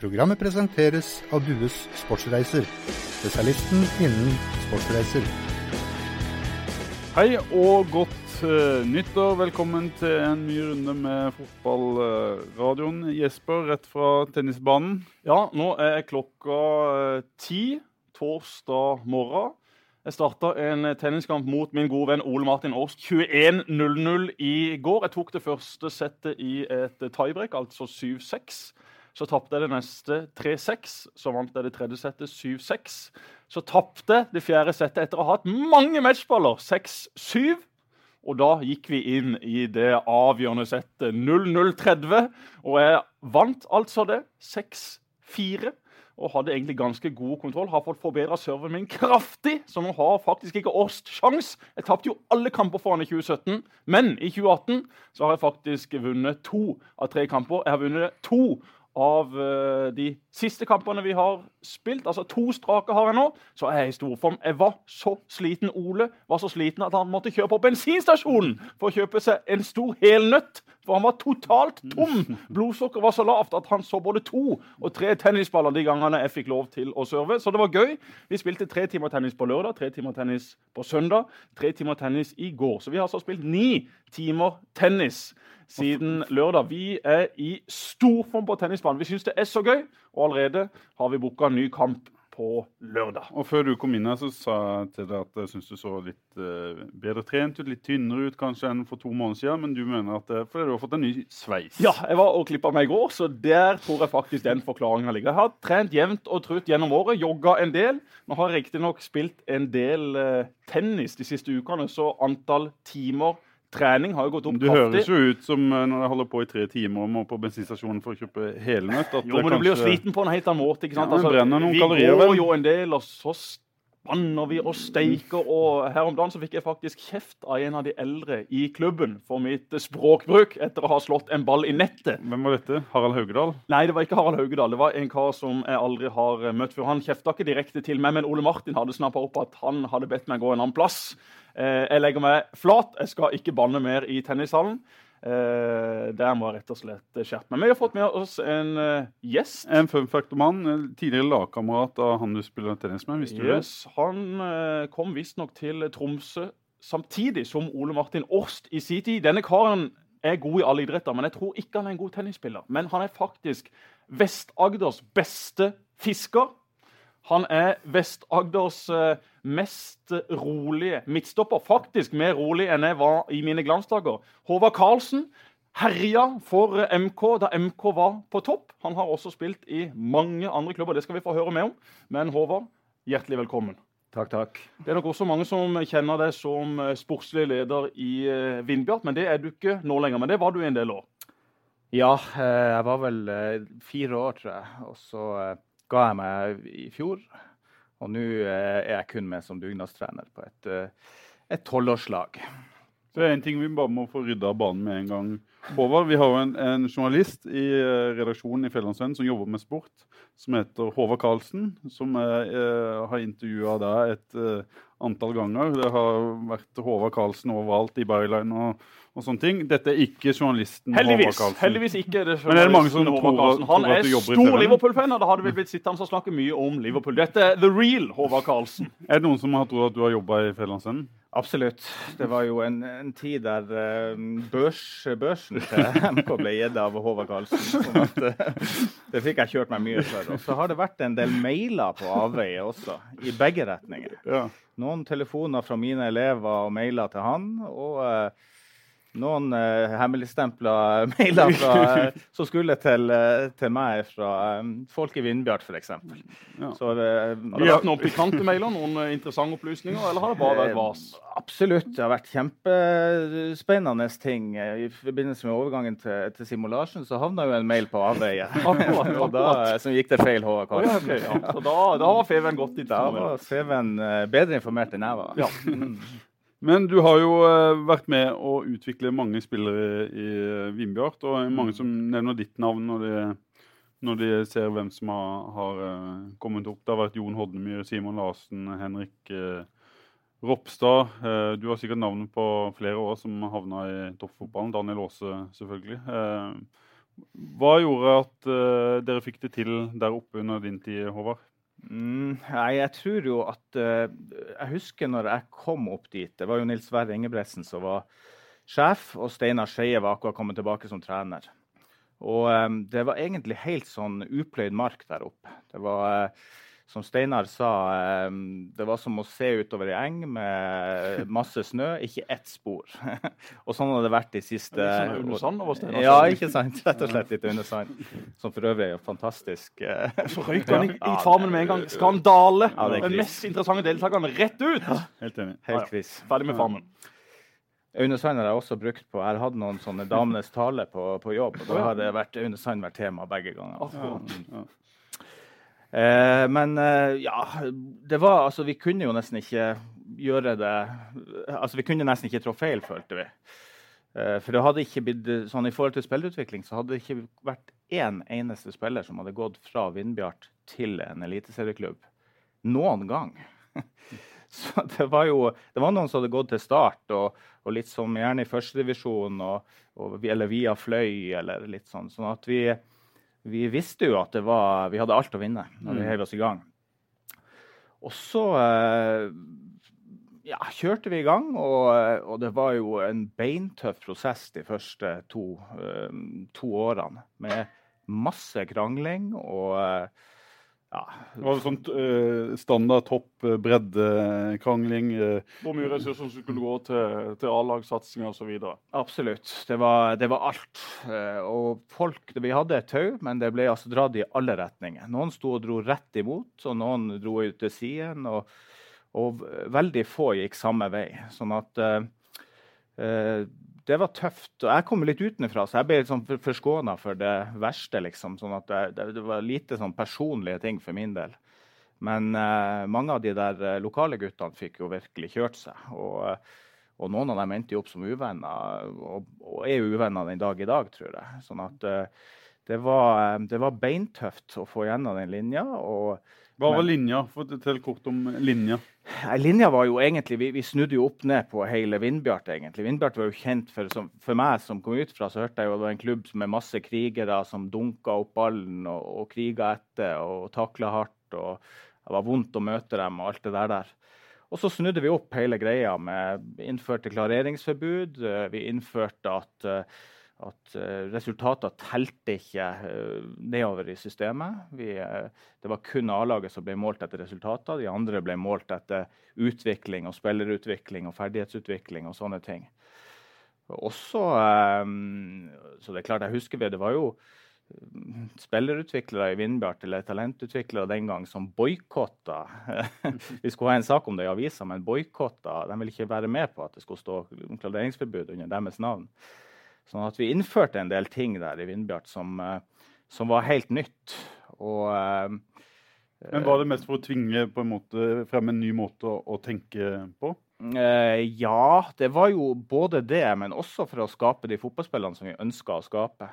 Programmet presenteres av Dues Sportsreiser, spesialisten innen sportsreiser. Hei og godt uh, nyttår. Velkommen til en ny runde med fotballradioen. Jesper, rett fra tennisbanen. Ja, nå er klokka eh, ti torsdag morgen. Jeg starta en tenniskamp mot min gode venn Ole Martin Aast 21.00 i går. Jeg tok det første settet i et tiebreak, altså 7-6. Så tapte jeg det neste 3-6. Så vant jeg det tredje settet 7-6. Så tapte det fjerde settet etter å ha hatt mange matchballer 6-7. Og da gikk vi inn i det avgjørende settet 0-0-30. Og jeg vant altså det 6-4 og hadde egentlig ganske god kontroll. Har fått forbedra serveren min kraftig, så nå har faktisk ikke Åst sjans. Jeg tapte jo alle kamper foran i 2017, men i 2018 så har jeg faktisk vunnet to av tre kamper. Jeg har vunnet to av uh, de siste kampene vi har spilt. Altså to strake har jeg nå. Så er jeg i storform. Jeg var så sliten. Ole var så sliten at han måtte kjøre på bensinstasjonen for å kjøpe seg en stor helnøtt. For han var totalt tom. Blodsukkeret var så lavt at han så både to og tre tennisballer de gangene jeg fikk lov til å serve. Så det var gøy. Vi spilte tre timer tennis på lørdag, tre timer tennis på søndag, tre timer tennis i går. Så vi har altså spilt ni timer tennis siden lørdag. Vi er i storform på tennisbanen. Vi syns det er så gøy, og allerede har vi booka ny kamp på lørdag. Og Før du kom inn her, så sa jeg til deg at jeg syns du så litt uh, bedre trent ut, litt tynnere ut kanskje enn for to måneder siden, men du mener at det fordi du har fått en ny sveis? Ja, jeg var og klippa meg i går, så der tror jeg faktisk den forklaringa ligger. Jeg har trent jevnt og trutt gjennom året, jogga en del. Nå har jeg riktignok spilt en del uh, tennis de siste ukene, så antall timer trening har jo gått opp du kraftig. Du høres jo ut som eh, når jeg holder på i tre timer og må på bensinstasjonen for å kjøpe helnøtt. jo, men kanskje... du blir jo sliten på en helt annen måte. ikke sant? Ja, altså, vi kalorier, går jo en del, og så spanner vi og steiker. Og her om dagen så fikk jeg faktisk kjeft av en av de eldre i klubben for mitt språkbruk etter å ha slått en ball i nettet. Hvem var dette? Harald Haugedal? Nei, det var ikke Harald Haugedal. Det var en kar som jeg aldri har møtt før. Han kjefta ikke direkte til meg, men Ole Martin hadde snappa opp at han hadde bedt meg gå en annen plass. Eh, jeg legger meg flat. Jeg skal ikke banne mer i tennishallen. Uh, der må jeg rett og slett skjerpe meg. Vi har fått med oss en uh, gjest. En fun fact-mann. Tidligere lagkamerat av han du spiller tennis med. visste yes, du det? Han uh, kom visstnok til Tromsø samtidig som Ole Martin Årst i sin tid. Denne karen er god i alle idretter, men jeg tror ikke han er en god tennisspiller. Men han er faktisk Vest-Agders beste fisker. Han er Vest-Agders mest rolige midtstopper. Faktisk mer rolig enn jeg var i mine glansdager. Håvard Karlsen herja for MK da MK var på topp. Han har også spilt i mange andre klubber, det skal vi få høre mer om. Men Håvard, hjertelig velkommen. Takk, takk. Det er nok også mange som kjenner deg som eh, sportslig leder i uh, Vindbjart, men det er du ikke nå lenger. Men det var du en del år? Ja, jeg var vel fire år, tror jeg. Og så ga jeg meg i fjor. Og nå eh, er jeg kun med som dugnadstrener på et eh, tolvårslag. Så er en ting vi bare må få rydda av banen med en gang. Håvard, vi har jo en, en journalist i uh, redaksjonen i Fjellandsvennen som jobber med sport, som heter Håvard Karlsen. Som uh, har intervjua et antall ganger. Det har vært Håvard Karlsen overalt i Byline og, og, sånne ting. Dette er ikke journalisten heldigvis, Håvard Karlsen. Heldigvis ikke. Det Men er det mange som tror, tror, Han er stor Liverpool-fan, og da hadde vi blitt sittende og snakke mye om Liverpool. Dette er the real Håvard Karlsen. Er det noen som har trodd at du har jobba i Fjellandsvennen? Absolutt. Det var jo en, en tid der uh, børs, børsen til MK ble gitt av Håvard Karlsen. Sånn at, uh, det fikk jeg kjørt meg mye for. Og så har det vært en del mailer på avveie også, i begge retninger. Ja. Noen telefoner fra mine elever og mailer til han. og... Noen uh, hemmeligstempla mailer fra, uh, som skulle til, uh, til, meg fra um, folk i Vindbjart, f.eks. Ja. Så har det vært noen pikante mailer, noen interessante opplysninger, eller har det bare vært vas? Absolutt. Det har vært kjempespennende ting. I forbindelse med overgangen til, til Simulasjon så havna jo en mail på avveie. som gikk til feil HK. Oh, ja, okay, ja. Så da, da var Feven godt informert? Da var Feven bedre informert enn jeg var. Ja. Mm. Men du har jo uh, vært med å utvikle mange spillere i uh, Vindbjart. Og mange som nevner ditt navn når de, når de ser hvem som har, har uh, kommet opp. Det har vært Jon Hodnemyr, Simon Larsen, Henrik Ropstad. du har sikkert navnet på flere år som havna i toppfotballen. Daniel Aase, selvfølgelig. Hva gjorde at dere fikk det til der oppe under din tid, Håvard? Mm, nei, jeg tror jo at uh, Jeg husker når jeg kom opp dit. Det var jo Nils Sverre Ingebretsen som var sjef, og Steinar Skeie var akkurat kommet tilbake som trener. Og um, det var egentlig helt sånn upløyd mark der oppe. Det var uh, som Steinar sa, det var som å se utover ei eng med masse snø, ikke ett spor. og sånn har det vært de siste Litt sånn under sand over Steinar? Ja, ikke sant? Rett og slett litt under sand. Som for øvrig er fantastisk. Så røyk han i, i farmen med en gang. Skandale! Ja, det er Den mest interessante deltakerne rett ut! Helt enig. Helt quiz. Ferdig med farmen. Aune Sand har jeg også brukt på Jeg hatt noen sånne damenes tale på, på jobb. og Da har det vært Aune Sand vært tema begge ganger. Akkurat. Ja. Eh, men eh, ja, det var altså Vi kunne jo nesten ikke gjøre det Altså, vi kunne nesten ikke trå feil, følte vi. Eh, for det hadde ikke blitt sånn i forhold til spillerutvikling så hadde det ikke vært én eneste spiller som hadde gått fra Vindbjart til en eliteserieklubb noen gang. Så det var jo det var noen som hadde gått til start, og, og litt som gjerne i førstedivisjon, eller via Fløy, eller litt sånn. Sånn at vi, vi visste jo at det var, vi hadde alt å vinne når vi heiv oss i gang. Og så eh, ja, kjørte vi i gang, og, og det var jo en beintøff prosess de første to, eh, to årene. Med masse krangling og ja, Det var sånn uh, standard topp uh, breddekrangling. Uh, Hvor mye ressurser som skulle gå til, til A-lagssatsing osv. Absolutt. Det var, det var alt. Uh, og folk, Vi hadde et tau, men det ble altså dratt i alle retninger. Noen sto og dro rett imot, og noen dro ut til siden. Og, og veldig få gikk samme vei. Sånn at uh, eh, det var tøft. Og jeg kom litt utenfra, så jeg ble litt sånn for- forskåna for det verste. liksom. Sånn at det, det, det var lite sånn personlige ting for min del. Men eh, mange av de der eh, lokale guttene fikk jo virkelig kjørt seg. Og, eh, og noen av dem endte jo opp som uvenner, og, og er jo uvenner den dag i dag, tror jeg. Sånn at eh, det, var, eh, det var beintøft å få gjennom den linja. og hva var linja? Fortell kort om linja. Linja var jo egentlig, vi, vi snudde jo opp ned på hele Vindbjart. egentlig. Vindbjart var jo kjent for, som, for meg som kom ut fra, så hørte jeg jo det var en klubb med masse krigere som dunka opp ballen og, og kriga etter og takla hardt. og Det var vondt å møte dem og alt det der. der. Og så snudde vi opp hele greia med innførte klareringsforbud. eh, Vi innførte at eh, at eh, resultater telte ikke eh, nedover i systemet. Vi, eh, det var kun A-laget som ble målt etter resultater. De andre ble målt etter utvikling og spillerutvikling og ferdighetsutvikling og sånne ting. Også, så det er klart, jeg husker vi, det var jo spillerutviklere i Vindbjart eller talentutviklere den gang som boikotta Vi skulle ha en sak om det i avisa, men boikotta. De ville ikke være med på at det skulle stå klareringsforbud under deres navn. Sånn at vi innførte en del ting der i Vindbjart som, eh, som var helt nytt. Og eh, Men Var det mest for å tvinge på en måte frem en ny måte å, å tenke på? eh, ja, det var jo både det, men også for å skape de fotballspillene som vi ønska å skape.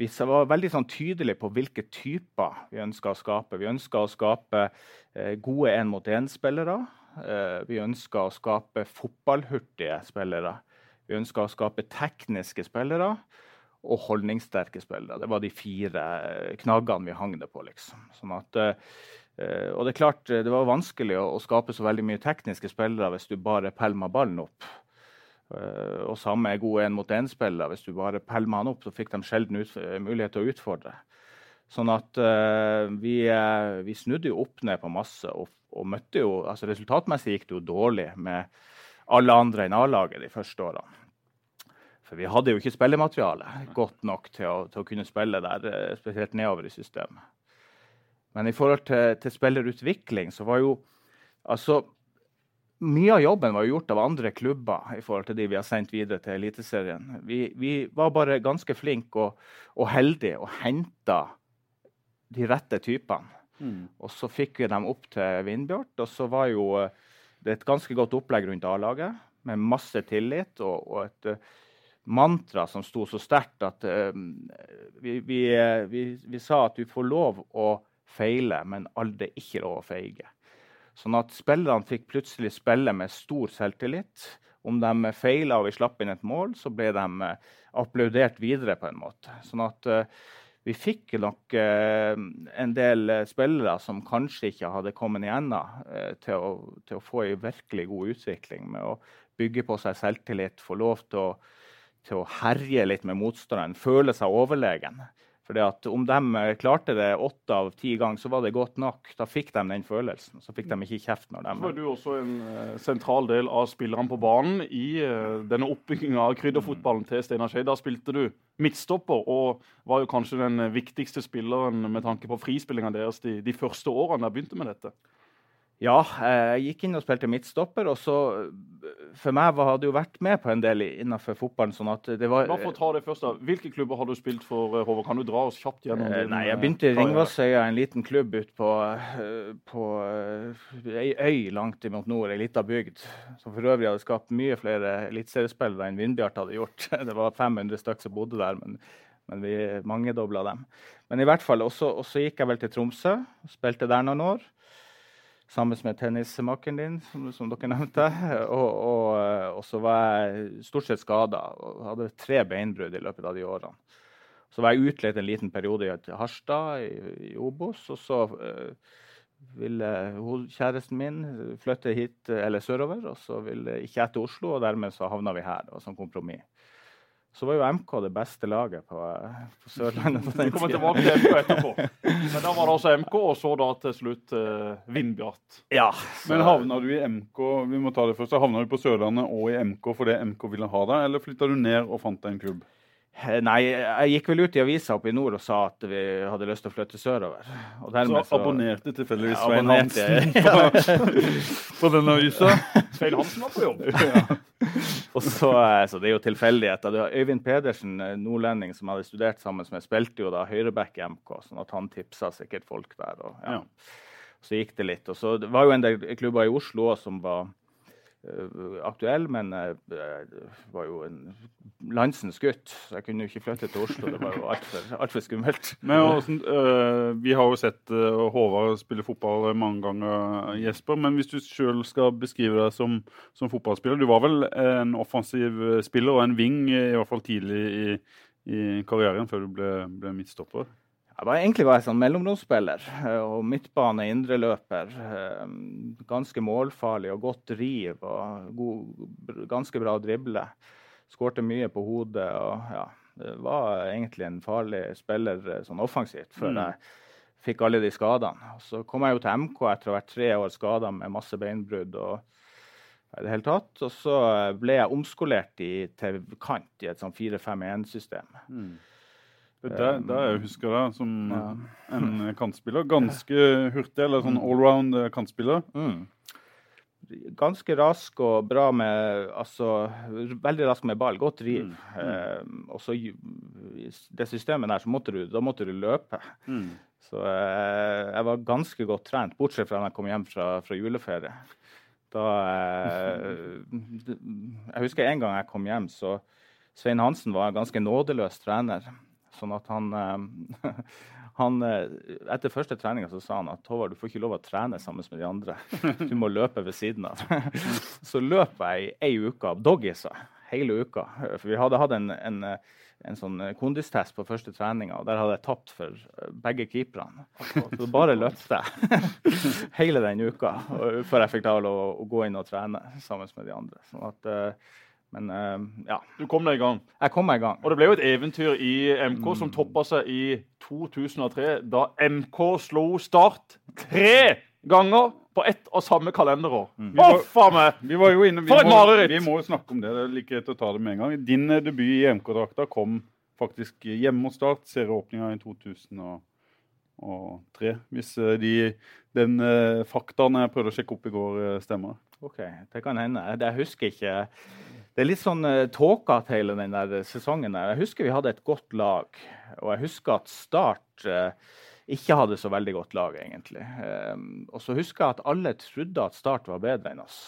Vi var veldig sånn tydelige på hvilke typer vi ønska å skape. Vi ønska å skape gode én-mot-én-spillere. Vi ønska å skape fotballhurtige spillere. Vi ønska å skape tekniske spillere og holdningssterke spillere. Det var de fire eh, knaggene vi hang det på. liksom. Sånn at, eh, eh, og det er klart, det var vanskelig å, skape så veldig mye tekniske spillere hvis du bare pælma ballen opp. Og samme er god én-mot-én-spillere. Hvis du bare pælma han opp, så fikk de sjelden mulighet til å utfordre. Sånn at vi, vi snudde jo opp ned på masse og, og møtte jo altså Resultatmessig gikk det jo dårlig med alle andre enn A-laget de første årene. For vi hadde jo ikke spillemateriale godt nok til å, til å kunne spille der, eh, spesielt nedover i systemet. Men i forhold til, til spillerutvikling så var jo altså mye av jobben var jo gjort av andre klubber i forhold til de vi har sendt videre til Eliteserien. Vi, vi var bare ganske flinke og, og heldige og henta de rette typene. Og så fikk vi dem opp til Vindbjart, og så var jo eh, er et ganske godt opplegg rundt A-laget, med masse tillit og, og et eh, mantra som sto så sterkt at eh, vi, vi, eh, vi, vi sa at du får lov å feile, men aldri ikke lov å feige. Sånn at spillerne fikk plutselig spille med stor selvtillit om de feila og vi slapp inn et mål, så ble de applaudert videre på en måte. Sånn at vi fikk nok uh, en del spillere som kanskje ikke hadde kommet igjennom uh, til, til, å få en virkelig god utvikling med å bygge på seg selvtillit, få lov til å, til å herje litt med motstanderen, føle seg overlegen. Fordi at Om de eh, klarte det åtte av ti ganger, så var det godt nok. Da fikk de den følelsen. Så fikk de ikke kjeft når de Så var du også en uh, sentral del av spillerne på banen i uh, denne oppbygginga av krydderfotballen til Steinar Skei. Da spilte du midtstopper og var jo kanskje den viktigste spilleren med tanke på frispillinga deres de, de første årene de begynte med dette. Ja, jeg gikk inn og spilte midtstopper. og så For meg hadde jo vært med på en del innenfor fotballen. sånn at det var... Bare for å ta det først da. Hvilke klubber har du spilt for, eh, Håvard? Kan du dra oss kjapt gjennom det? din Nei, Jeg begynte i Ringvassøya, en liten klubb ute på, eh, på ei øy langt imot nord, ei lita bygd. Som for øvrig hadde skapt mye flere eliteseriespillere enn Vindbjart hadde gjort. Det var 500 stykker som bodde der. men men vi mangedobla dem. Men i hvert fall, også, også gikk jeg vel til Tromsø, spilte der noen år sammen med tennismakken din, som, som, dere nevnte. Og, og, eh, og, så var jeg stort sett skada hadde tre beinbrudd i løpet av de årene. Så var jeg utleid en liten periode i Harstad, i, i Obos. Og så uh, ville kjæresten min flytte hit, eller sørover, og så ville ikke jeg til Oslo. Og dermed så havna vi her. Det var sånn kompromiss. Så var jo MK det beste laget på, på Sørlandet. på den Vi kommer tilbake til MK etterpå. Men da var det også MK, og så da til slutt eh, Vindbjart. Ja. Så... Men havna du i MK vi må ta det først, havna du på Sørlandet og i MK fordi MK ville ha deg, eller flytta du ned og fant deg en klubb? Eh, nei, jeg gikk vel ut i avisa oppe i nord og sa at vi hadde lyst til å flytte sørover. så, så abonnerte tilfeldigvis Svein Hansen på, på den avisa? Svein Hansen var på jobb. ja. Og så, eh, så, Det er jo tilfeldigheter. Øyvind Pedersen, eh, nordlending som hadde studert sammen med, spilte jo da høyreback i MK, sånn at han tipsa sikkert folk der. Og, ja. Så gikk det litt. Og så det var jo en del klubber i Oslo også, som var uh, aktuelle, men jeg var jo en landsens gutt, så jeg kunne jo ikke flytte til Oslo. Det var jo altfor alt skummelt. Men også, uh, Vi har jo sett uh, Håvard spille fotball mange ganger, Jesper. Men hvis du sjøl skal beskrive deg som, som, fotballspiller Du var vel en offensiv spiller og en wing, i hvert fall tidlig i, i karrieren, før du ble, ble midtstopper? Jeg var egentlig var jeg sånn mellomromsspiller og midtbane, indreløper. Ganske målfarlig og godt driv og god, ganske bra å drible. Skårte mye på hodet. og ja, Det var egentlig en farlig spiller eh, sånn offensivt før mm. jeg fikk alle de skadene. Så kom jeg jo til MK etter å ha vært tre år skada med masse beinbrudd. og i det hele tatt. Og så ble jeg omskolert i, til kant i et sånn 4-5-1-system. Mm. Det er der jeg husker deg som ja. en kantspiller. Ganske hurtig, eller sånn allround kantspiller. Mm ganske rask og bra med Altså veldig rask med ball. Godt driv. Mm. Mm. Eh, og så det systemet der, så måtte du, da måtte du løpe. Mm. Så eh, jeg var ganske godt trent, bortsett fra da jeg kom hjem fra, fra juleferie. Da eh, Jeg husker en gang jeg kom hjem, så Svein Hansen var en ganske nådeløs trener. Sånn at han eh, han, eh, etter første treninga sa han at Håvard, du får ikke lov å trene sammen med de andre. Du må løpe ved siden av. Så løp jeg i ei uke av doggiesa hele uka. For vi hadde hatt en, en, en sånn kondistest på første treninga, og der hadde jeg tapt for begge keeperne. Så bare løpte jeg hele den uka før jeg fikk lov å, å gå inn og trene sammen med de andre. Sånn at men uh, ja. Du kom deg i gang? Jeg kom meg i gang. Og det ble jo et eventyr i MK mm. som toppa seg i 2003, da MK slo Start tre ganger på ett og samme kalenderår. Mm. Huff faen meg! For et mareritt! Vi må jo snakke om det. Det er like greit å ta det med en gang. Din eh, debut i MK-drakta kom faktisk hjemme hos Start. Serieåpninga i 2003. Hvis eh, de, den faktaen jeg prøvde å sjekke opp i går, stemmer. OK, det kan hende. Jeg husker ikke det er litt sånn uh, tåkete hele den der sesongen. Jeg husker vi hadde et godt lag. Og jeg husker at Start uh, ikke hadde så veldig godt lag, egentlig. Um, og så husker jeg at alle trodde at Start var bedre enn oss,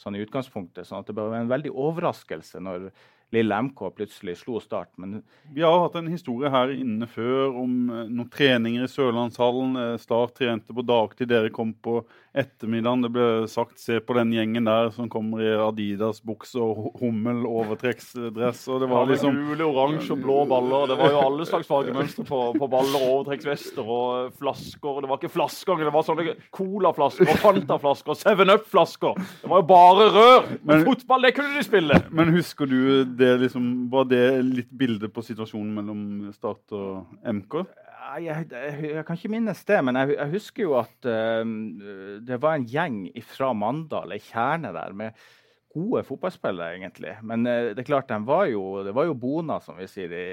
sånn i utgangspunktet. sånn at det var en veldig overraskelse når lille MK plutselig slo Start. Men Vi har hatt en historie her inne før om eh, noen treninger i Sørlandshallen. Eh, Start trente på dagtid, dere kom på ettermiddagen. Det ble sagt se på den gjengen der som kommer i Adidas-bukse og hummel overtrekksdress. Og det Det var liksom ja, Gule, oransje og blå baller. Det var jo alle slags fargemønstre på, på baller, overtrekksvester og eh, flasker. Det var ikke flasker, engang, det var sånne colaflasker og Fanta-flasker og Seven Up-flasker. Det var jo bare rør! Men fotball, det kunne de spille! Men husker du det liksom Var det litt bilde på situasjonen mellom Start og MK? Jeg, jeg, jeg kan ikke minnes det, men jeg, jeg husker jo at uh, det var en gjeng fra Mandal, ei kjerne der, med gode fotballspillere, egentlig. Men uh, det er klart, de var jo, det var jo bona, som vi sier i,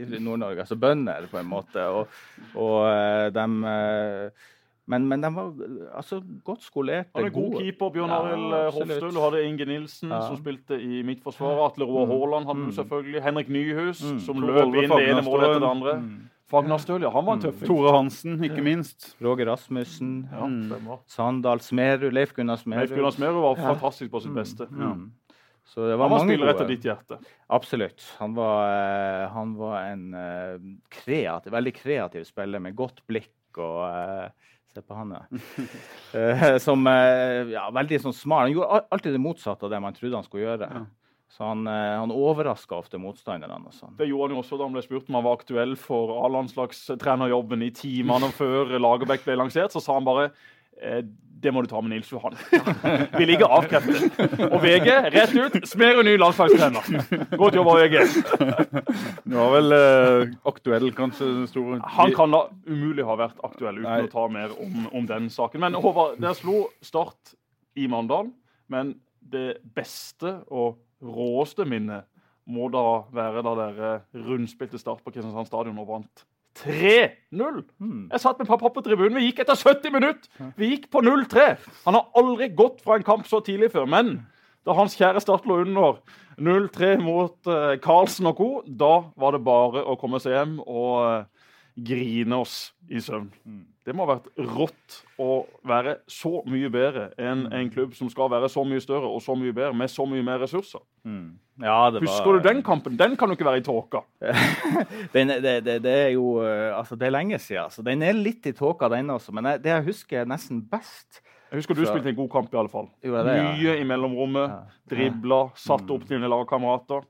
i Nord-Norge. Altså bønder, på en måte. Og, og uh, de eh, men, men de var altså, godt skolerte, er god gode. keeper, Bjørn Arild ja, Hofstøl. Du hadde Inge Nilsen, Ja. som spilte i midtforsvaret. Atle Roar Haaland hadde du Mm. selvfølgelig. Henrik Nyhus, Mm. som løp inn det ene målet etter det andre. Mm. Fagnarstøl, ja. Han var en tøffing. Tore Hansen, ikke minst. Roger Rasmussen, Ja. Sandal Smerud, Leif Gunnar Smerud. Leif Gunnar Smerud var Ja. fantastisk på sitt beste. Mm. Så det var Han var mange spiller etter ditt hjerte. Absolutt. Han var, eh, han var en eh, kreativ, veldig kreativ spiller med godt blikk og eh, Se på han, ja. Eh, som eh, ja, veldig sånn smart. Han gjorde alltid det motsatte av det man trodde han skulle gjøre. Ja. Så han, uh, han overraska ofte motstanderne. sånn. Det gjorde han jo også da han ble spurt om han var aktuell for A-landslagstrenerjobben i timene før Lagerbäck ble lansert. Så sa han bare eh, det må du ta med Nils Johan. Vi ligger avkreftet. Og VG, rett ut, Smerud ny landslagstrener. Godt jobba, VG. Du var vel eh, aktuell, kanskje? den Store. Han kan da umulig ha vært aktuell uten Nei. å ta mer om, om den saken. Men Håvard, dere slo Start i Mandal. Men det beste og råeste minnet må da være da dere rundspilte Start på Kristiansand stadion og vant 3-0. Hmm. Jeg satt med pappa på tribunen. Vi gikk etter 70 minutter. Vi gikk på 0-3. Han har aldri gått fra en kamp så tidlig før. Men da hans kjære Start lå under 0-3 mot eh, Carlsen og co., da var det bare å komme seg hjem og eh, grine oss i søvn. Det må ha vært rått å være så mye bedre enn en klubb som skal være så mye større og så mye bedre, med så mye mer ressurser. Mm. Ja, det var, Husker du den kampen? Den kan jo ikke være i tåka. Den, det, det, det er jo eh, Altså, det er lenge siden, så den er litt i tåka, den også. Men det jeg husker nesten best Jeg husker du Så- spilte en god kamp, i alle fall. Jo, det, ja? Mye i mellomrommet. Ja. Dribla, satt opp dine lagkamerater.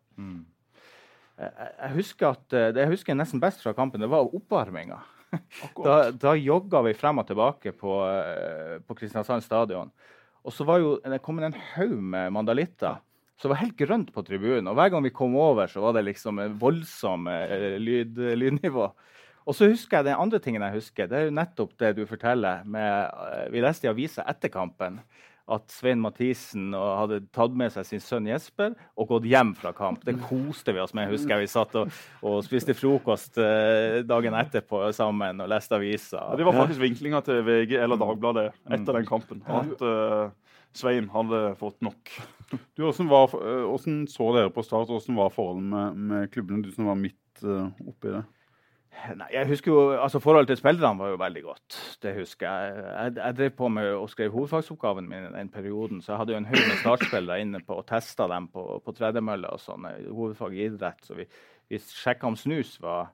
Jeg, jeg husker at eh, det jeg husker nesten best fra kampen, det var oppvarminga. Da, da jogga vi frem og tilbake på, eh, på Kristiansand stadion. Og så var jo, det kom en haug med mandalitter. Så det var helt grønt på tribunen. Og hver gang vi kom over, så var det liksom en voldsom eh, lyd, lydnivå. Og så husker jeg Den andre tingen jeg husker, det er jo nettopp det du forteller. Med, eh, vi leste i avisa etter kampen at Svein Mathisen hadde tatt med seg sin sønn Jesper og gått hjem fra kamp. Det koste vi oss med. husker jeg Vi satt og, og spiste frokost eh, dagen etterpå sammen og leste aviser. Ja, det var faktisk vinklinga til VG eller Dagbladet etter den kampen. At uh, Svein hadde fått nok. Du, hvordan, var, eh, hvordan så dere på Start? Hvordan var forholdet med, med klubbene? Du som var midt uh, oppi det. Nei, jeg husker jo, altså Forholdet til spillerne var jo veldig godt. Det husker Jeg Jeg, jeg drev på med og skrev hovedfagsoppgaven min den perioden, så jeg hadde jo en haug med startspillere inne på og testa dem på, på tredemølle og sånn. Hovedfag i idrett. Så vi, vi sjekka om snus var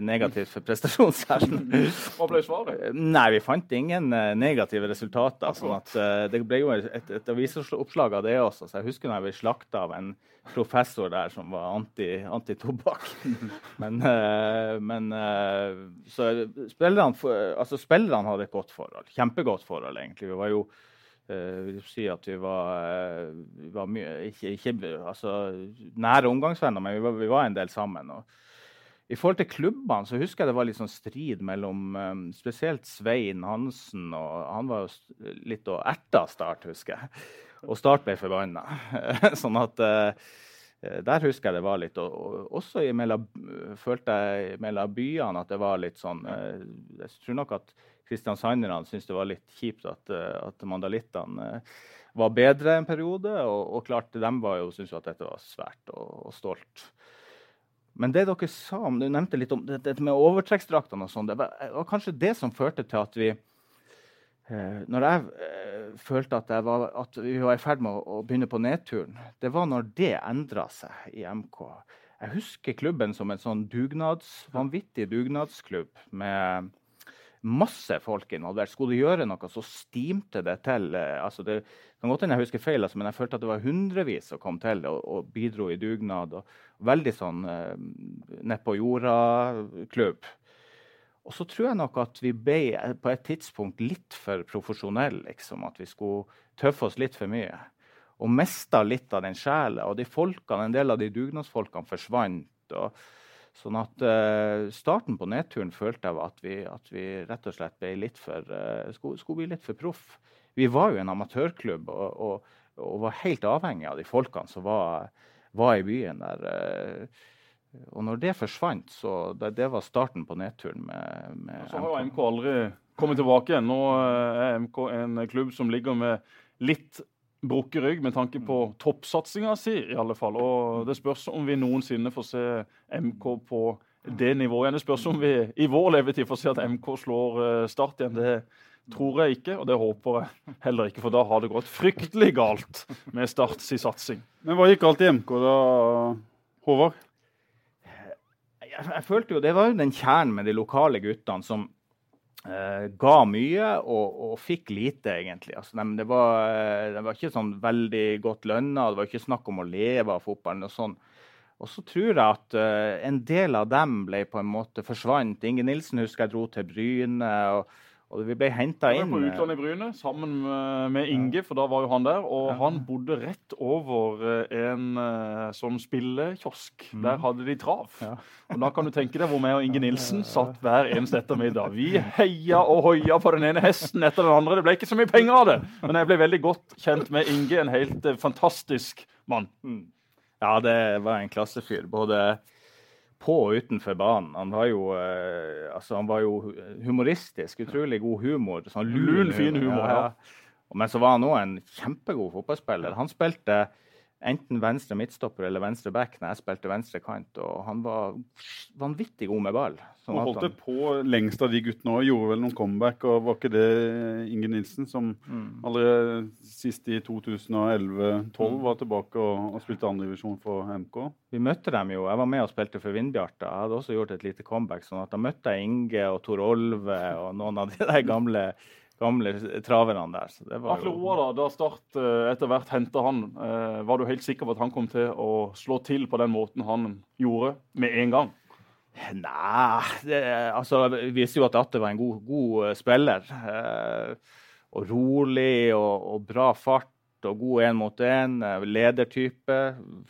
negativt for prestasjonsevnen. Hva ble svaret? Nei, vi fant ingen eh, negative resultater. sånn at uh, Det ble jo et, et avisoppslag av det også. Så jeg husker når jeg ble slakta av en professor der som var anti- antitobakk. men uh, men uh, Så spillerne, altså, spillerne hadde et godt forhold. Kjempegodt forhold, egentlig. Vi var jo vil si at vi var, vi var mye, ikke, ikke altså, nære omgangsvenner, men vi var, vi var en del sammen. og i forhold til klubbene så husker jeg det var litt sånn strid mellom um, spesielt Svein Hansen og Han var jo litt og erta Start, husker jeg. Og Start ble forbanna. sånn at uh, der husker jeg det var litt. Og, og også mellom, følte jeg mellom byene at det var litt sånn uh, Jeg tror nok at kristiansanderne syntes det var litt kjipt at, uh, at mandalittene var bedre en periode. Og, og klart, de var jo, syntes jo at dette var svært og, og stolt. Men det dere sa om, du nevnte litt om dette med overtrekksdraktene og sånn, det var, kanskje det som førte til at vi eh, Når jeg eh, følte at, jeg var, at, vi var i ferd med å begynne på nedturen, det var når det endra seg i MK. Jeg husker klubben som en sånn dugnads, vanvittig dugnadsklubb med masse folk involvert. Skulle du gjøre noe, så stimte det til. Eh, altså det kan godt hende jeg husker feil, altså, men jeg følte at det var hundrevis som kom til og, og bidro i dugnad. Og, veldig sånn eh, nedpå jorda-klubb. Og så tror jeg nok at vi ble eh, på et tidspunkt litt for profesjonelle. Liksom, at vi skulle tøffe oss litt for mye. Og mista litt av den sjela. Og de folkene, en del av de dugnadsfolkene forsvant. og Sånn at uh, Starten på nedturen følte jeg at vi, at vi rett og slett ble litt for, uh, skulle, skulle, bli litt for proff. Vi var jo en amatørklubb og, og, og, var helt avhengig av de folkene som var, var i byen der. Uh, og når det forsvant, så det, det var starten på nedturen. med, med Så har jo MK aldri kommet tilbake igjen. Nå er MK en klubb som ligger med litt brukket rygg med tanke på mm. toppsatsinga si, i alle fall. Og det spørs om vi noensinne får se MK på det nivået igjen. Det spørs om vi i vår levetid får se at MK slår eh, Start igjen. Det tror jeg ikke, og det håper jeg heller ikke, for da har det gått fryktelig galt med Starts satsing. Men hva gikk galt i MK da, Håvard? Jeg, jeg, følte jo Det var jo den kjernen med de lokale guttene som eh, ga mye og, og, fikk lite, egentlig. Altså, de, det, var, eh, det, var, ikke sånn veldig godt lønna, det var ikke snakk om å leve av fotballen. Og sånn. Og så tror jeg at uh, en del av dem ble på en måte forsvant. Inge Nilsen husker jeg dro til Bryne. og og vi ble henta inn på utlandet i Bryne sammen med Inge, for da var jo han der. Og han bodde rett over eh, en sånn spillekiosk. Mm. Der hadde de trav. Og da kan du tenke deg hvor meg og Inge Nilsen satt hver eneste ettermiddag. Vi heia og hoia på den ene hesten etter den andre. Det ble ikke så mye penger av det, men jeg ble veldig godt kjent med Inge. En helt fantastisk mann. Mm. Ja, det var en klassefyr. Både på og utenfor banen. Han var jo, eh, altså, han var jo humoristisk. Utrolig god humor. Sånn lun, fin humor. Ja. ja. Men så var han òg en kjempegod fotballspiller. Han spilte enten venstre midtstopper eller venstre back når jeg spilte venstre kant. Og han var vanvittig god med ball. Sånn og holdt det på lengst av de guttene òg. Gjorde vel noen comeback. og Var ikke det Inge Nilsen som mm. allerede sist i 2011-2012 mm. var tilbake og, og spilte andredivisjon for MK? Vi møtte dem jo. Jeg var med og spilte for Vindbjarta. Jeg hadde også gjort et lite comeback. sånn at Da møtte jeg Inge og Tor Olve og noen av de der gamle gamle traverne der. Så det var Atle Roar, da, da Start eh, etter hvert henta han, eh, var du helt sikker på at han kom til å slå til på den måten han gjorde, med en gang? Nei det, altså, Vi visste jo at Atte var en god, god eh, spiller. Eh, og rolig og, og, bra fart og god én mot én. Ledertype.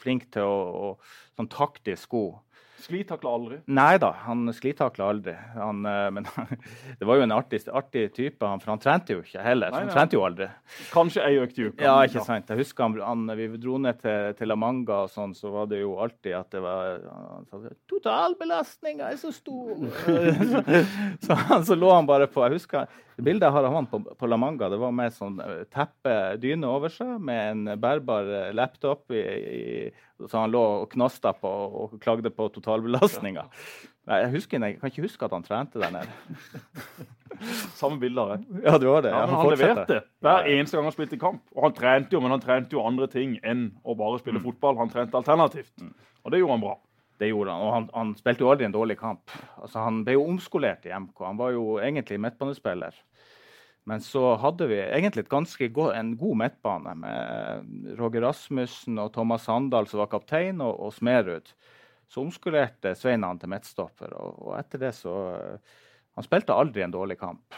Flink til å, å sånn taktisk god. Sklitakla aldri? Nei da, han sklitakla aldri. Han, eh, men det var jo en artig, artig, type, han, for han trente jo ikke heller. Nei, nei. Han trente jo aldri. Kanskje ei økt i uka. Ja, ikke sant. Jeg husker han, han, vi dro ned til, til La Manga, og sånn, så var det jo alltid at det var han sa, Totalbelastninga er så stor! så, så, lå han bare på Jeg husker bildet jeg har av han på, på, La Manga, det var med sånn eh, teppe, dyne over seg, med en bærbar eh, laptop i, i så han lå og knasta på og klagde på totalbelastninga. Jeg, husker, jeg kan ikke huske at han trente der nede. Samme bilde av det. Ja, det var det. Ja, han, han leverte hver eneste gang han spilte kamp. Og han trente jo, men han trente jo andre ting enn å bare spille mm. fotball. Han trente alternativt. Mm. Og det gjorde han bra. Det gjorde han, og han, han, spilte jo aldri en dårlig kamp. Altså, han ble jo omskolert i MK. Han var jo egentlig midtbanespiller. Men så hadde vi egentlig go en god midtbane med Roger Rasmussen og Thomas Sandal som var kaptein, og, og Smerud. Så omskolerte Svein han til midtstopper, og, og, etter det så Han spilte aldri en dårlig kamp.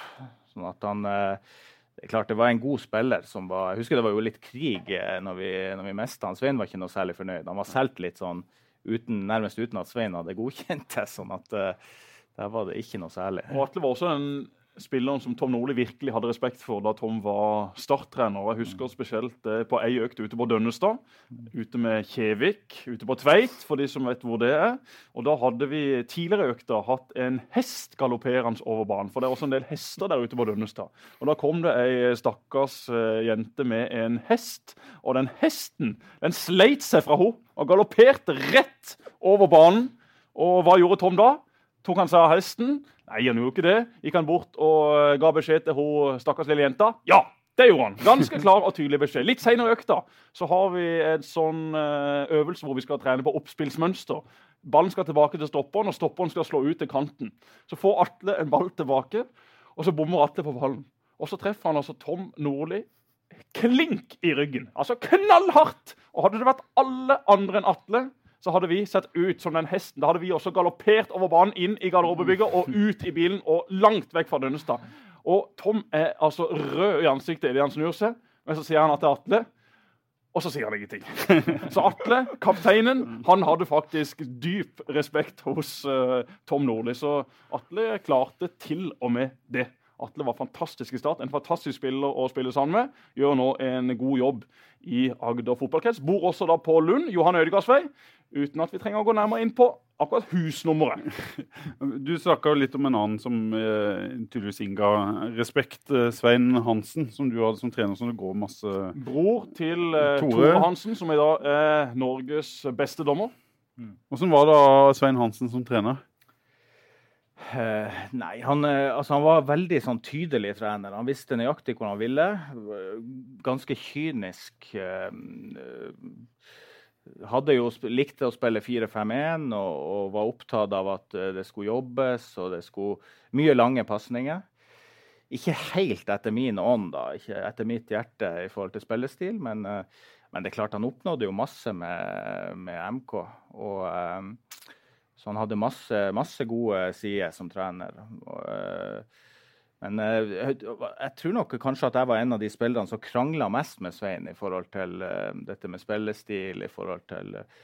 Sånn at han eh, det er klart det var en god spiller som var Jeg husker det var jo litt krig eh, når vi, når vi mista han. Svein var ikke noe særlig fornøyd. Han var solgt litt sånn uten, nærmest uten at Svein hadde godkjent det. sånn at uh, der var det ikke noe særlig. Og Atle var også en spilleren som Tom Nordli virkelig hadde respekt for da Tom var starttrener. Jeg husker spesielt på ei økt ute på Dønnestad. Ute med Kjevik, ute på Tveit, for de som vet hvor det er. Og da hadde vi tidligere økta hatt en hest galopperende over banen. For det er også en del hester der ute på Dønnestad. Og da kom det ei stakkars uh, jente med en hest, og den hesten den sleit seg fra henne og galopperte rett over banen. Og hva gjorde Tom da? Tok han seg av hesten? Nei, han gjorde ikke det. Gikk han bort og eh, ga beskjed til hun stakkars lille jenta? Ja! Det gjorde han. Ganske klar og tydelig beskjed. Litt senere i økta så har vi en sånn eh, øvelse hvor vi skal trene på oppspillsmønster. Ballen skal tilbake til stopperen, og stopperen skal slå ut til kanten. Så får Atle en ball tilbake, og så bommer Atle på ballen. Og så treffer han altså Tom Nordli klink i ryggen. Altså knallhardt! Og hadde det vært alle andre enn Atle, så hadde vi sett ut som den hesten. Da hadde vi også galoppert over banen, inn i garderobebygget og ut i bilen og langt vekk fra Dønnestad. Og Tom er altså rød i ansiktet idet han snur seg, men så sier han at det er Atle. Og så sier han ingenting. Så Atle, kapteinen, han hadde faktisk dyp respekt hos uh, Tom Nordli. Så Atle klarte til og med det. Atle var fantastisk i start. En fantastisk spiller å spille sammen med. Gjør nå en god jobb i Agder fotballkrets. Bor også da på Lund, Johan Ødegaardsvei. Uten at vi trenger å gå nærmere inn på akkurat husnummeret. Du snakka litt om en annen som eh, tydeligvis innga respekt. Eh, Svein Hansen, som du hadde som trener, som det går masse Bror til eh, Tore. Tore Hansen, som i dag er Norges beste dommer. Hvordan var da Svein Hansen som trener? Uh, nei, han, uh, altså, han, var veldig sånn, tydelig trener. Han visste nøyaktig hvor han ville. Ganske kynisk. Uh, hadde jo likte å spille 4-5-1 og, og, var opptatt av at det skulle jobbes og det skulle Mye lange pasninger. Ikke helt etter min ånd, da, ikke etter mitt hjerte i forhold til spillestil, men, men det er klart han oppnådde jo masse med, med MK. og så han hadde masse, masse gode sider som trener. Og, eh, men eh, jeg, tror nok kanskje at jeg var en av de spillerne som krangla mest med Svein i forhold til uh, dette med spillestil, i forhold til uh,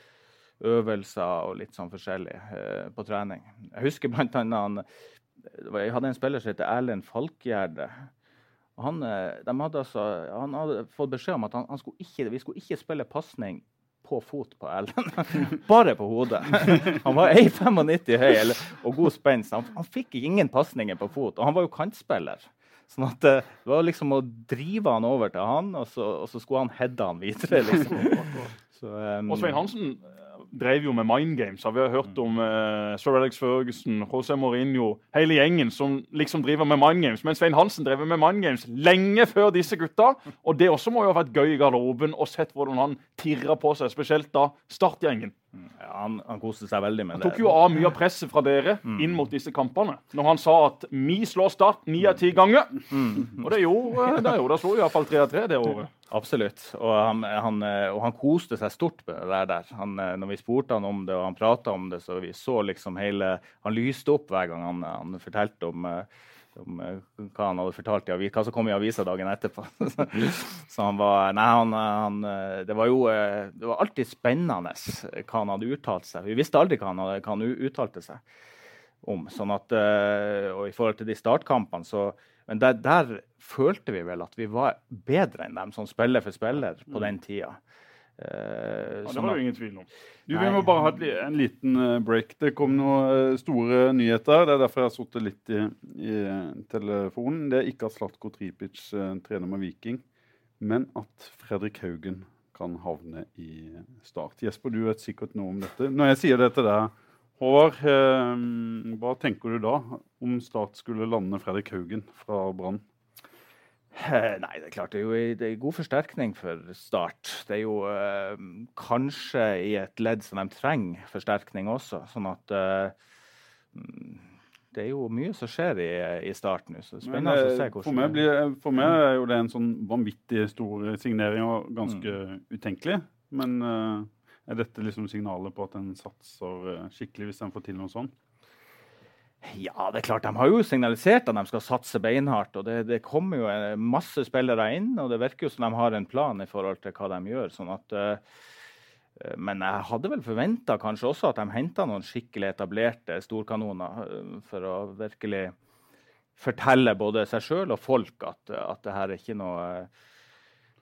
øvelser og litt sånn forskjellig på trening. Jeg husker blant annet han, Jeg hadde en spiller som het Erlend Falkgjerde. Han, hadde altså, han hadde fått beskjed om at han, han skulle ikke, vi skulle ikke spille pasning på fot på Ellen. Bare på hodet. Han var 1,95 høy og god spenst. Han, han, fikk ingen pasninger på fot, og han var jo kantspiller. Sånn at eh, Det var liksom å drive han over til han, og så, og så skulle han heade han videre. liksom. Så, um, og Svein Hansen drev jo med mind games. Vi har hørt om uh, Sir Alex Ferguson, José Mourinho, hele gjengen som liksom driver med mind games. Men Svein Hansen drev med mind games lenge før disse gutta. Og det også må jo ha vært gøy i garderoben og sett hvordan han tirra på seg, spesielt da startgjengen. Ja, han, han koste seg veldig med det. Han tok jo av mye av presset fra dere mm. inn mot disse kampene. Når han sa at vi slår Start ni av ti ganger. Mm. Og det gjorde det. Jo, da slo iallfall tre av tre det året. Absolutt. Og han, han, og han, koste seg stort med det der. Han, når vi spurte han om det og han prata om det, så vi så liksom hele Han lyste opp hver gang han, han fortalte om uh, om eh, hva han hadde fortalt i hva som kom i avisa dagen etterpå. så han var Nei, han, han, eh, Det var jo eh, det var alltid spennende hva han hadde uttalt seg. Vi visste aldri hva han, hadde, hva han uttalte seg om. Sånn at, og i forhold til de startkampene, så Men der, der følte vi vel at vi var bedre enn dem som spiller for spiller på mm. den tida. Uh, ja, det var det ingen tvil om. Du, vi må bare ha en liten eh, break. Det kom noen eh, store nyheter. Det er derfor jeg har sittet litt i, i, telefonen. Det er ikke at Slatko Tripic trener med Viking, men at Fredrik Haugen kan havne i Start. Jesper, du vet sikkert noe om dette. Når jeg sier det til deg, Håvard, eh, hva tenker du da om Start skulle lande Fredrik Haugen fra Brann? Eh, nei, det er klart det er jo er god forsterkning for Start. Det er jo eh, kanskje i et ledd som de trenger forsterkning også. Sånn at eh, det er jo mye som skjer i, i Start nå. så Spennende å se hvordan for meg, blir, for meg, er jo det en sånn vanvittig stor signering og ganske mm. utenkelig. Men eh, er dette liksom signalet på at en satser skikkelig hvis en får til noe sånt? Ja, det er klart. De har jo signalisert at de skal satse beinhardt. og det, det, kommer jo masse spillere inn, og det virker jo som de har en plan i forhold til hva de gjør. sånn at uh, men jeg hadde vel forventa kanskje også at de henta noen skikkelig etablerte storkanoner for å virkelig fortelle både seg sjøl og folk at, at det her er ikke noe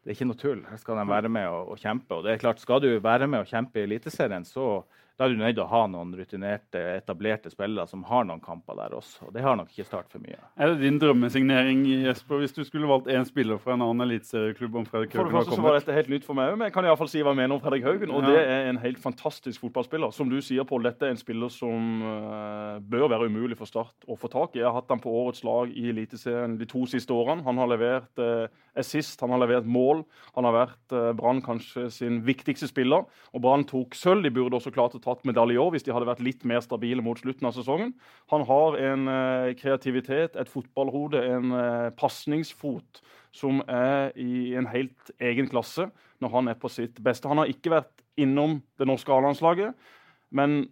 det er ikke noe tull. Her skal de være med og, og, kjempe. Og det er klart, Skal du være med og kjempe i Eliteserien, så da er du nødt til å ha noen rutinerte, etablerte spillere som har noen kamper der også. Og det har nok ikke Start for mye. Er det din drømmesignering Jesper, hvis du skulle valgt én spiller fra en annen eliteserieklubb om Fredrik For det Haugen har første så var dette helt nytt for meg, men jeg kan i hvert fall si hva jeg mener om Fredrik Haugen. Og Ja. det er en helt fantastisk fotballspiller. Som du sier, Pål, dette er en spiller som eh, bør være umulig for Start å få tak i. Jeg har hatt ham på årets lag i Eliteserien de to siste årene. Han har levert eh, assist, han har levert mål. Han har vært eh, Brann kanskje sin viktigste spiller. Og Brann tok sølv. De burde også klart å tatt medalje i år hvis de hadde vært litt mer stabile mot slutten av sesongen. Han har en eh, kreativitet, et fotballhode, en eh, pasningsfot som er i en helt egen klasse når han er på sitt beste. Han har ikke vært innom det norske A-landslaget, men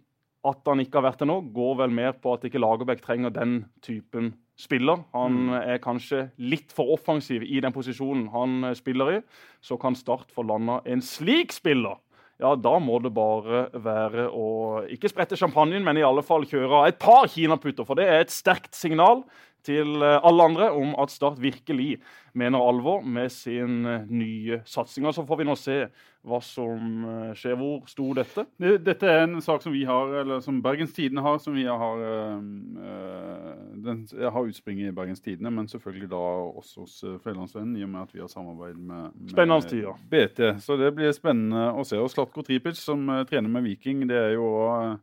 at han ikke har vært det nå, går vel mer på at ikke Lagerbäck trenger den typen spiller. Han er kanskje litt for offensiv i den posisjonen han eh, spiller i. Så kan Start få landa en slik spiller. Ja, da må det bare være å ikke sprette champagnen, men i alle fall kjøre et par kinaputter. For det er et sterkt signal til eh, alle andre om at Start virkelig mener alvor med sin eh, nye satsing. Og Så får vi nå se hva som eh, skjer. Hvor sto dette? Dette er en sak som vi har, eller som Bergens Tidende har, som vi har øh, Den har utspring i Bergens Tidende, men selvfølgelig da også hos øh, Fjellandsvennen, i og med at vi har samarbeid med, med BT. Så det blir spennende å se. Og Slatko Tripic, som øh, trener med Viking, det er jo også,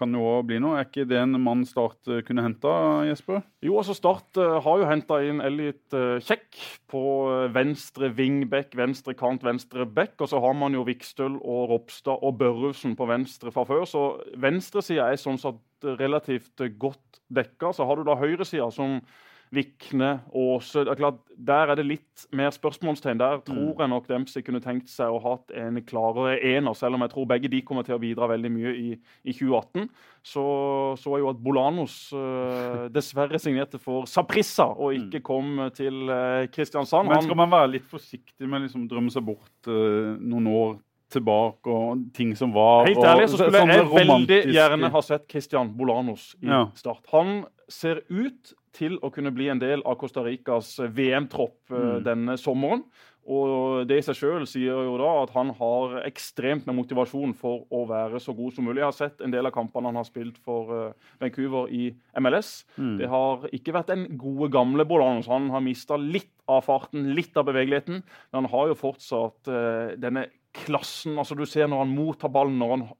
kan jo også bli noe. Er ikke det en mann Start øh, kunne henta, Jesper? Jo, altså Start eh, har jo henta inn Elliot Kjekk på eh, venstre wingback, venstre kant, venstre back. Og så har man jo Vikstøl og Ropstad og Børrufsen på venstre fra før. Så venstresida er sånn sett relativt eh, godt dekka. Så har du da høyresida som Vikne, Åse det er klart, Der er det litt mer spørsmålstegn. Der tror jeg nok Dempsey kunne tenkt seg å ha en klarere ener, selv om jeg tror begge de kommer til å bidra veldig mye i, i 2018. Så så jeg jo at Bolanos uh, dessverre signerte for Saprissa og ikke kom til uh, Kristiansand. Men skal man være litt forsiktig med å liksom drømme seg bort uh, noen år tilbake og ting som var Helt ærlig så skulle jeg veldig gjerne ha sett Christian Bolanos i Ja. Start. Han ser ut til å kunne bli en del av Costa Ricas VM-tropp eh, Mm. denne sommeren. Og det i seg sjøl sier jo da at han har ekstremt med motivasjon for å være så god som mulig. Jeg har sett en del av kampene han har spilt for eh, Vancouver i MLS. Mm. Det har ikke vært den gode, gamle Bolanos. Han har mista litt av farten, litt av bevegeligheten. Men han har jo fortsatt eh, denne klassen. altså Du ser når han mottar ballen, når han eh,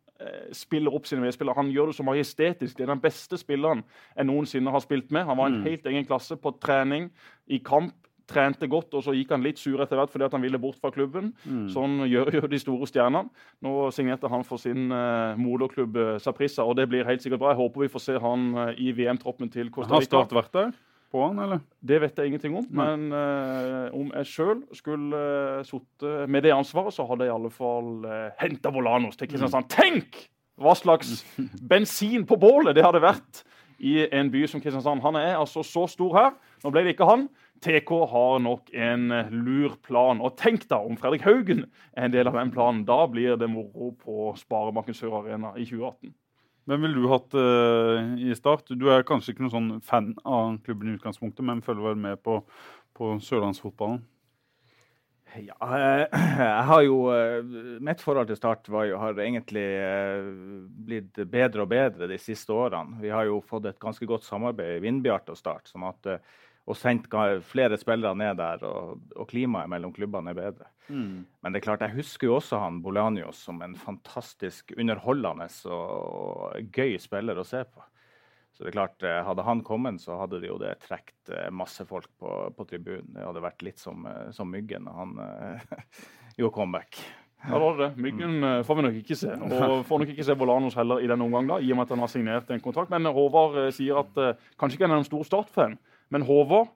spiller opp sine medspillere. Han gjør det så majestetisk. Det er den beste spilleren jeg noensinne har spilt med. Han var en Mm. helt egen klasse på trening, i kamp. Trente godt, og så gikk han litt sur etter hvert fordi at han ville bort fra klubben. Mm. Sånn gjør jo de store stjernene. Nå signerte han for sin uh, moderklubb eh, Saprissa, og det blir helt sikkert bra. Jeg håper vi får se han uh, i VM-troppen til Costa Har Start vært der på han, eller? Det vet jeg ingenting om, men uh, om jeg sjøl skulle uh, sittet med det ansvaret, så hadde jeg i alle fall uh, henta Volanos til Kristiansand. Tenk hva slags bensin på bålet det hadde vært i en by som Kristiansand. Han er altså så stor her. Nå ble det ikke han. TK har nok en eh, lur plan. Og tenk da om Fredrik Haugen er en del av den planen. Da blir det moro på Sparebanken Sør Arena i 2018. Hvem ville du hatt uh, i Start? Du er kanskje ikke noen sånn fan av klubben i utgangspunktet, men følger vel med på, på sørlandsfotballen? Ja, jeg har jo eh, Mitt forhold til Start jo, har egentlig eh, blitt bedre og bedre de siste årene. Vi har jo fått et ganske godt samarbeid i Vindbjart og Start. sånn at og sendt flere spillere ned der, og, og klimaet mellom klubbene er bedre. Men det er klart, jeg husker jo også han Bolanios som en fantastisk underholdende og gøy spiller å se på. Så det er klart, eh, Hadde han kommet, så hadde det jo det trukket eh, masse folk på, på tribunen. Det hadde vært litt som, eh, som Myggen når han gjorde comeback. Ja, det var det. Myggen eh, får vi nok ikke se. Og får nok ikke se Volanos heller i denne omgang, da, i og med at han har signert en kontrakt. Men Håvard sier at kanskje ikke han er en stor Start-fan, men Håvard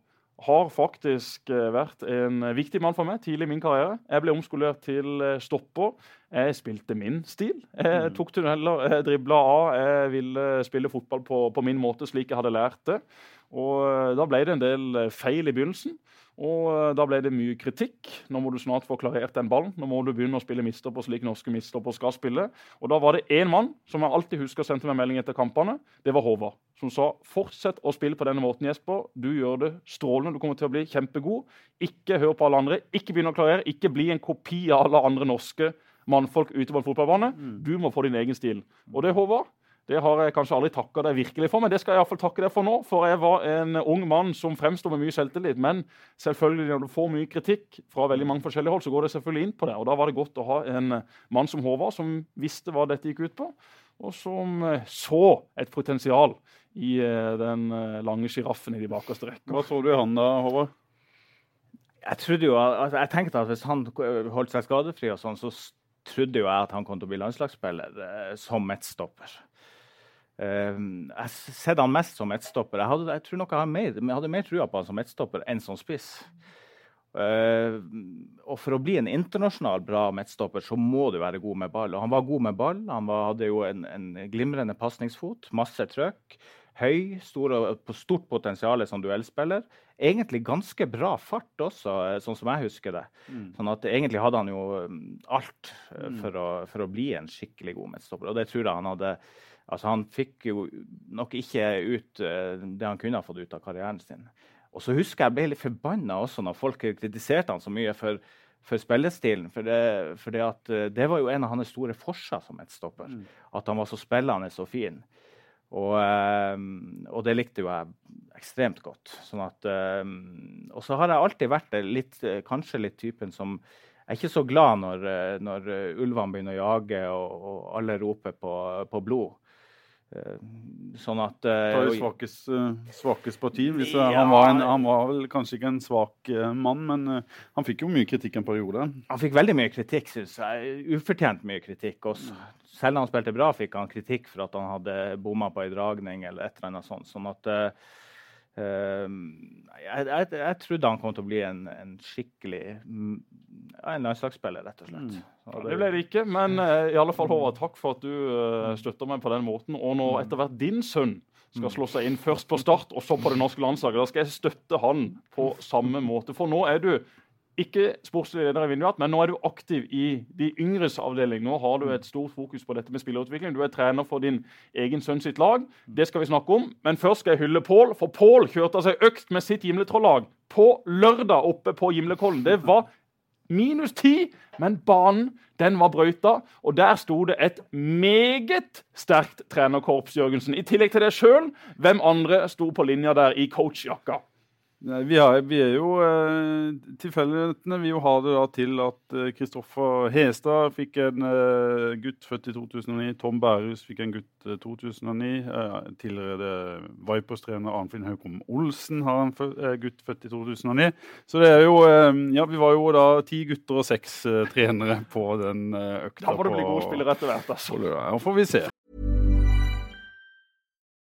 har faktisk eh, vært en viktig mann for meg tidlig i min karriere. Jeg ble omskolert til eh, stopper. Jeg spilte min stil. Jeg tok tunneler, jeg dribla av. Jeg ville spille fotball på, på min måte, slik jeg hadde lært det. Og eh, Da ble det en del feil i begynnelsen. Og eh, da ble det mye kritikk. Nå må du snart få klarert den ballen. Nå må du begynne å spille mistopper slik norske mistopper skal spille. Og da var det én mann som jeg alltid husker sendte meg melding etter kampene. Det var Håvard. Som sa fortsett å spille på denne måten, Jesper. Du gjør det strålende. Du kommer til å bli kjempegod. Ikke hør på alle andre. Ikke begynn å klarere. Ikke bli en kopi av alle andre norske mannfolk ute på en fotballbane. Mm. Du må få din egen stil. Og det, Håvard, det har jeg kanskje aldri takka deg virkelig for, men det skal jeg i hvert fall takke deg for nå. For jeg var en ung mann som fremsto med mye selvtillit. Men selvfølgelig når du får mye kritikk fra veldig mange forskjellige hold, så går det selvfølgelig inn på det. Og da var det godt å ha en mann som Håvard, som visste hva dette gikk ut på, og som eh, så et potensial i eh, den eh, lange sjiraffen i de bakerste rekker. Hva så du i han da, Håvard? Jeg trodde jo, altså, jeg tenkte at hvis han holdt seg skadefri, og sånn, så trodde jo jeg at han kom til å bli landslagsspiller som midtstopper. Eh, jeg ser han mest som midtstopper. Jeg, hadde, jeg tror nok jeg har mer, jeg hadde mer trua på han som midtstopper enn som spiss. Eh, og for å bli en internasjonal bra midtstopper, så må du være god med ball. Og han var god med ball. Han var, hadde jo en, en glimrende pasningsfot, masse trøkk. Høy, stor, og- på stort potensial som duellspiller. Egentlig ganske bra fart også, eh, sånn som jeg husker det. Sånn at Egentlig hadde han jo mm, alt eh, for, å, for å bli en skikkelig god midtstopper. Og det tror jeg han hadde Altså, han fikk jo nok ikke ut eh, det han kunne ha fått ut av karrieren sin. Og så husker jeg jeg ble litt forbanna også når folk kritiserte han så mye for, for spillestilen. For, det, for det, at, det var jo en av hans store forser som midtstopper. At han var så spillende og fin. Og, eh, og det likte jo jeg ekstremt godt. Sånn at, eh, og så har jeg alltid vært litt, eh, kanskje litt typen som jeg er ikke så glad når, når ulvene begynner å jage og, og alle roper på, på blod. Eh, Sånn at uh, Tar jo svakest, eh, svakest parti. Eh, Ja. han, var en, han var vel kanskje ikke en svak eh, mann, men eh, han fikk jo mye kritikk en periode. Han fikk veldig mye kritikk, syns jeg. Ufortjent mye kritikk. Også. Selv om han spilte bra, fikk han kritikk for at han hadde bomma på ei dragning eller et eller annet sånt. Sånn at eh, eh, jeg, jeg, jeg trodde han kom til å bli en, en skikkelig mm, en landslagsspiller, rett og slett. Ja, Det ble det ikke, men eh, i alle fall, Håvard, takk for at du eh, støtter meg på den måten. Og når etter hvert din sønn skal slå seg inn først på Start og så på det norske landslaget, da skal jeg støtte han på samme måte. For nå er du ikke sportslig leder i Vindbjart, men nå er du aktiv i de yngres avdeling. Nå har du et stort fokus på dette med spillerutvikling. Du er trener for din egen sønn sitt lag. Det skal vi snakke om. Men først skal jeg hylle Pål, for Pål kjørte seg økt med sitt Gimletroll-lag på lørdag oppe på Gimlekollen. Det var minus ti, men banen den var brøyta, og der sto det et meget sterkt trenerkorps, Jørgensen. I tillegg til deg sjøl, hvem andre sto på linja der i coachjakka? Nei, Vi, er, vi er jo eh, Tilfeldighetene vil jo ha det da til at eh, Kristoffer Hestad fikk en eh, gutt født i 2009. Tom Bærhus fikk en gutt eh, 2009. Eh, tidligere Vipers-trener Arnfinn Haukom Olsen har en fø eh, gutt født i 2009. Så det er jo eh, Ja, vi var jo da ti gutter og seks eh, trenere på den eh, økta. Da må du bli god spiller etter hvert. altså. Ja, får vi se.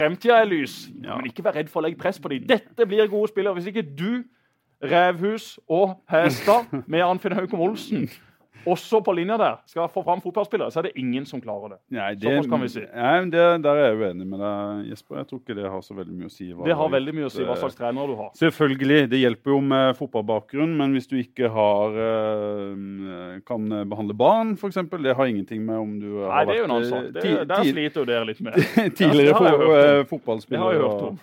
Fremtida er lys, Ja. men ikke vær redd for å legge press på dem. Dette blir gode spillere. Hvis ikke du, Revhus og Hestad med Arnfinn Haukom Olsen også på linja der skal få fram fotballspillere, så er det ingen som klarer det. Nei, Såpass kan vi si. Nei, det, Der er jeg uenig med deg, Jesper. Jeg tror ikke det har så veldig mye å si. Det har veldig mye å si hva slags trenere du har. Selvfølgelig. Det hjelper jo med fotballbakgrunn, men hvis du ikke har eh, kan behandle barn, f.eks., det har ingenting med om du har Nei, det er jo en annen sak. eh, Det, der sliter jo dere litt med. tidligere Ja, det har jeg hørt om.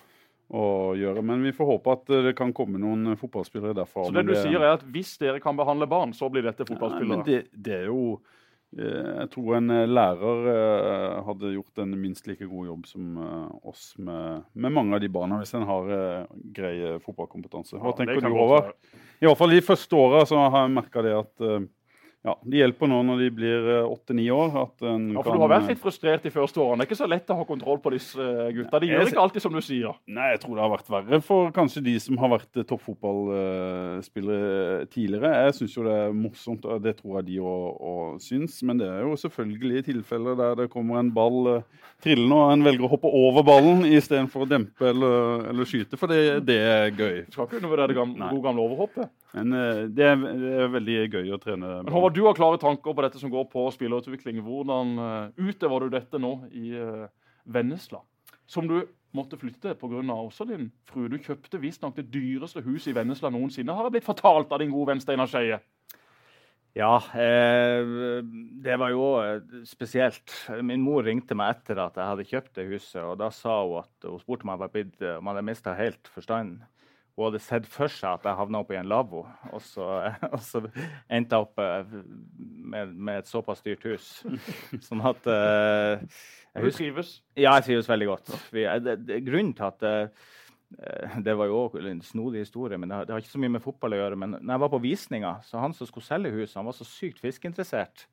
Eh, fotballspillere å, gjøre. Men vi får håpe at eh, det kan komme noen fotballspillere derfra. Så det du sier er at hvis dere kan behandle barn, så blir dette Nei, men fotballspillere? det, det er jo eh, Jeg tror en eh, lærer eh, hadde gjort en minst like god jobb som eh, oss med, med mange av de barna, hvis en har eh, grei fotballkompetanse. Hva Ja, tenker du, Håvard? I hvert fall de første åra har jeg merka det at eh, ja, det hjelper nå når de blir åtte-ni år. at en Ja, for kan, Du har vært litt frustrert de første årene. Det er ikke så lett å ha kontroll på disse eh, gutta. De Jeg gjør ikke alltid som du sier. Nei, jeg tror det har vært verre for kanskje de som har vært eh, toppfotballspillere tidligere. Jeg syns jo det er morsomt, og det tror jeg de òg syns. Men det er jo selvfølgelig tilfeller der det kommer en ball eh, trillende, og en velger å hoppe over ballen istedenfor å dempe eller, eller skyte, for det, det er gøy. Du skal ikke undervurdere det gamle, gode gamle overhoppet. Men eh, det er, det er veldig gøy å trene. Men Håvard, du har klare tanker på dette som går på spillerutvikling. Hvordan eh, utøver du dette nå i uh, Vennesla? Som du måtte flytte pga. også din frue. Du kjøpte visstnok det dyreste huset i Vennesla noensinne, har jeg blitt fortalt av din gode venn Steinar Skeie. Ja, eh, det var jo eh, spesielt. Min mor ringte meg etter at jeg hadde kjøpt det huset. og Da sa hun at hun spurte om jeg var blitt- om jeg hadde mista helt forstanden. Hun hadde sett for seg at jeg havna i en lavvo, og så, og så endte jeg opp eh, med, med et såpass dyrt hus. Sånn at uh, jeg Du trives. Ja, jeg trives veldig godt. Vi, eh, det, det, grunnen til at eh, eh, Det var jo også en snodig historie, men det har, det har ikke så mye med fotball å gjøre. Men når jeg var på visninga, så han som skulle selge huset, han var så sykt fiskeinteressert.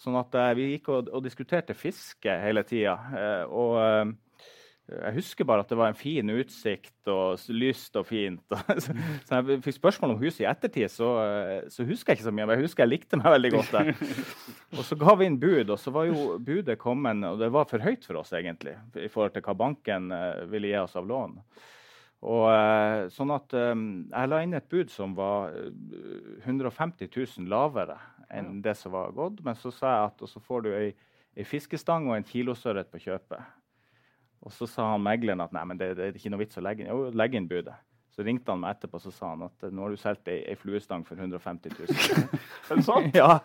Sånn at uh, vi gikk og, og diskuterte fiske hele tida. Eh, og eh, jeg husker bare at det var en fin utsikt og lyst og fint. så jeg fikk spørsmål om huset i ettertid, så, eh, så husker jeg ikke så mye. Men jeg husker jeg likte meg veldig godt der. Og så ga vi inn bud, og så var jo budet kommet, og det var for høyt for oss egentlig, i forhold til hva banken eh, ville gi oss av lån. Og eh, sånn at Jeg la inn et bud som var eh, 150 000 lavere enn det som var gått. Men så sa jeg at og så får du ei, ei fiskestang og en kilosørret på kjøpet. Og så sa han megleren at nei, men det, det er ikke noe vits å legge inn, jo, legge inn budet. Så ringte han meg etterpå så sa han at nå har du solgt ei, ei fluestang for 150 000. Er det sant? ja,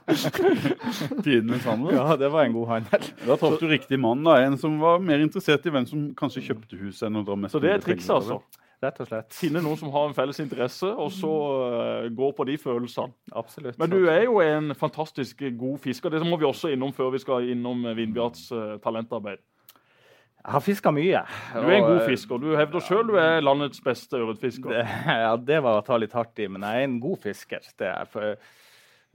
Tidenes handel. ja, det var en god handel. Da traff du riktig mann. da, En som var mer interessert i hvem som kanskje kjøpte huset. enn å dra mest Så det er trikset, altså. Rett og slett. Finne noen som har en felles interesse, og så uh, gå på de følelsene. Absolutt. Men du er jo en fantastisk god fisker. Det må vi også innom før vi skal innom Vindbjarts uh, talentarbeid. Jeg har fiska mye. Du er en god eh, fisker. Du hevder sjøl du er landets beste ørretfisker. Ja, det var å ta litt hardt i, men jeg er en god fisker. Det er for,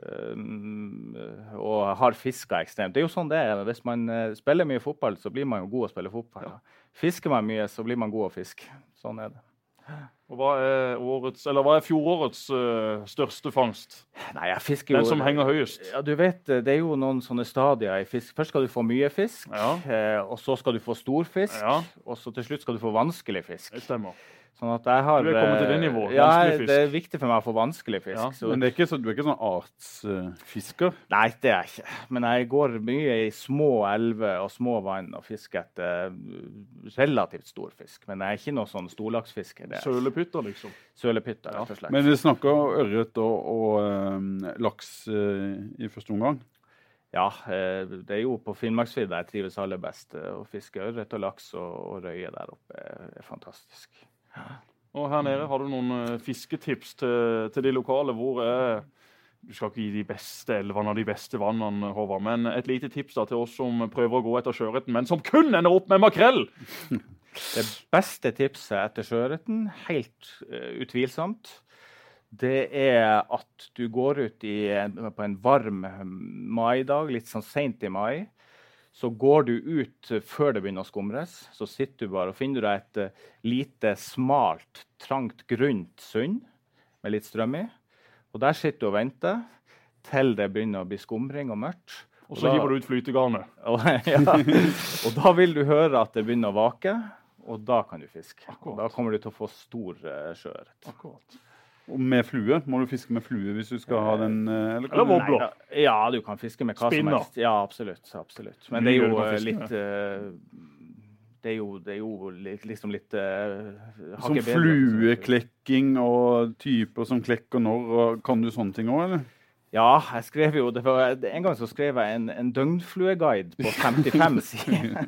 øhm, og har fiska ekstremt. Det er jo sånn det er. Hvis man eh, spiller mye fotball, så blir man jo god å spille fotball. Fisker man mye, så blir man god å fiske. Sånn er det. Og hva er, årets, eller hva er fjorårets uh, største fangst? Nei, jeg fisker jo Den som henger høyest? Ja, du vet, eh, Det er jo noen sånne stadier i fisk. Først skal du få mye fisk, Ja. eh, og så skal du få stor fisk, Ja. og så til slutt skal du få vanskelig fisk. Det stemmer. Sånn at jeg har Du er kommet til det eh, nivået, Ja, vanskelig fisk. det er viktig for meg å få vanskelig fisk. Ja, så, Men det er ikke så, du er ikke sånn artsfisker? Nei, det er jeg ikke. Men jeg går mye i små elver og små vann og fisker etter eh, relativt stor fisk. Men jeg er ikke noe sånn storlaksfisker. Det er Sølepytter, liksom. sølepytter, rett og slett. Men vi snakker ørret og, og eh, laks uh, i første omgang. Ja, det er jo på Finnmarksvidda jeg trives aller best. Å fiske ørret og laks og, og røye der oppe er, er fantastisk. Og her nede har du noen eh, fisketips til, til de lokale. Hvor er Du skal ikke gi de beste elvene og de beste vannene, Håvard, men et lite tips da til oss som prøver å gå etter sjøørreten, men som kun ender opp med makrell! Det beste tipset etter sjøørreten, helt uh, utvilsomt, det er at du går ut i, på en varm maidag, litt sånn seint i mai. Så går du ut eh, før det begynner å skumres. Så sitter du bare og finner deg et eh, lite, smalt, trangt, grunt sund med litt strøm i. Og der sitter du og venter til det begynner å bli skumring og mørkt. Og så hiver du ut flytegarnet. Og, ja. og da vil du høre at det begynner å vake, og da kan du fiske. Akkurat. da kommer du til å få stor uh, sjøørret. Med flue? Må du fiske med flue hvis du skal ha den eh, Eller, Eller wobbler. Ja, du kan fiske med hva Spinner. som helst. Ja, absolutt. absolutt. Men det er jo eh, litt eh, det er jo, det er jo litt, liksom litt uh, Som flueklekking og typer som klekker når. Og, kan du sånne ting òg, eller? Ja, jeg skrev jo, det var, En gang så skrev jeg en, en døgnflueguide på 55 sider.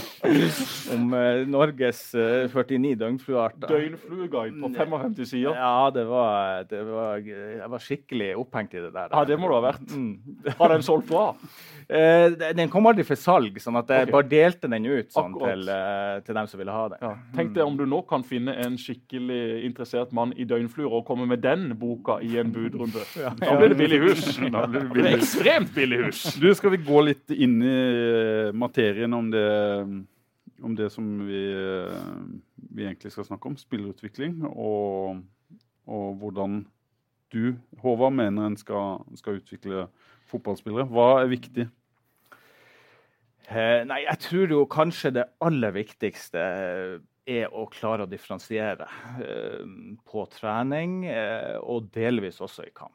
om eh, Norges eh, 49 døgnfluearter. Døgnflueguide på 55 sider. Ja, det var, det var, jeg var skikkelig opphengt i det der. Ja, det må du ha vært. Mm. Har den solgt bra? Eh, den kom aldri for salg, sånn at jeg okay. bare delte den ut sånn, til, eh, til dem som ville ha den. Ja. Tenk deg om du nå kan finne en skikkelig interessert mann i døgnfluer og komme med den boka i en budrunde. Da blir det billig hus. Da blir det Det billig er ekstremt billig hus. Du, skal vi gå litt inn i eh, materien om det, om det som vi, eh, vi egentlig skal snakke om, spillerutvikling, og, og hvordan du, Håvard, mener en skal, skal utvikle fotballspillere. Hva er viktig? Eh, nei, jeg tror jo kanskje det aller viktigste er å klare å differensiere eh, på trening og delvis også i kamp.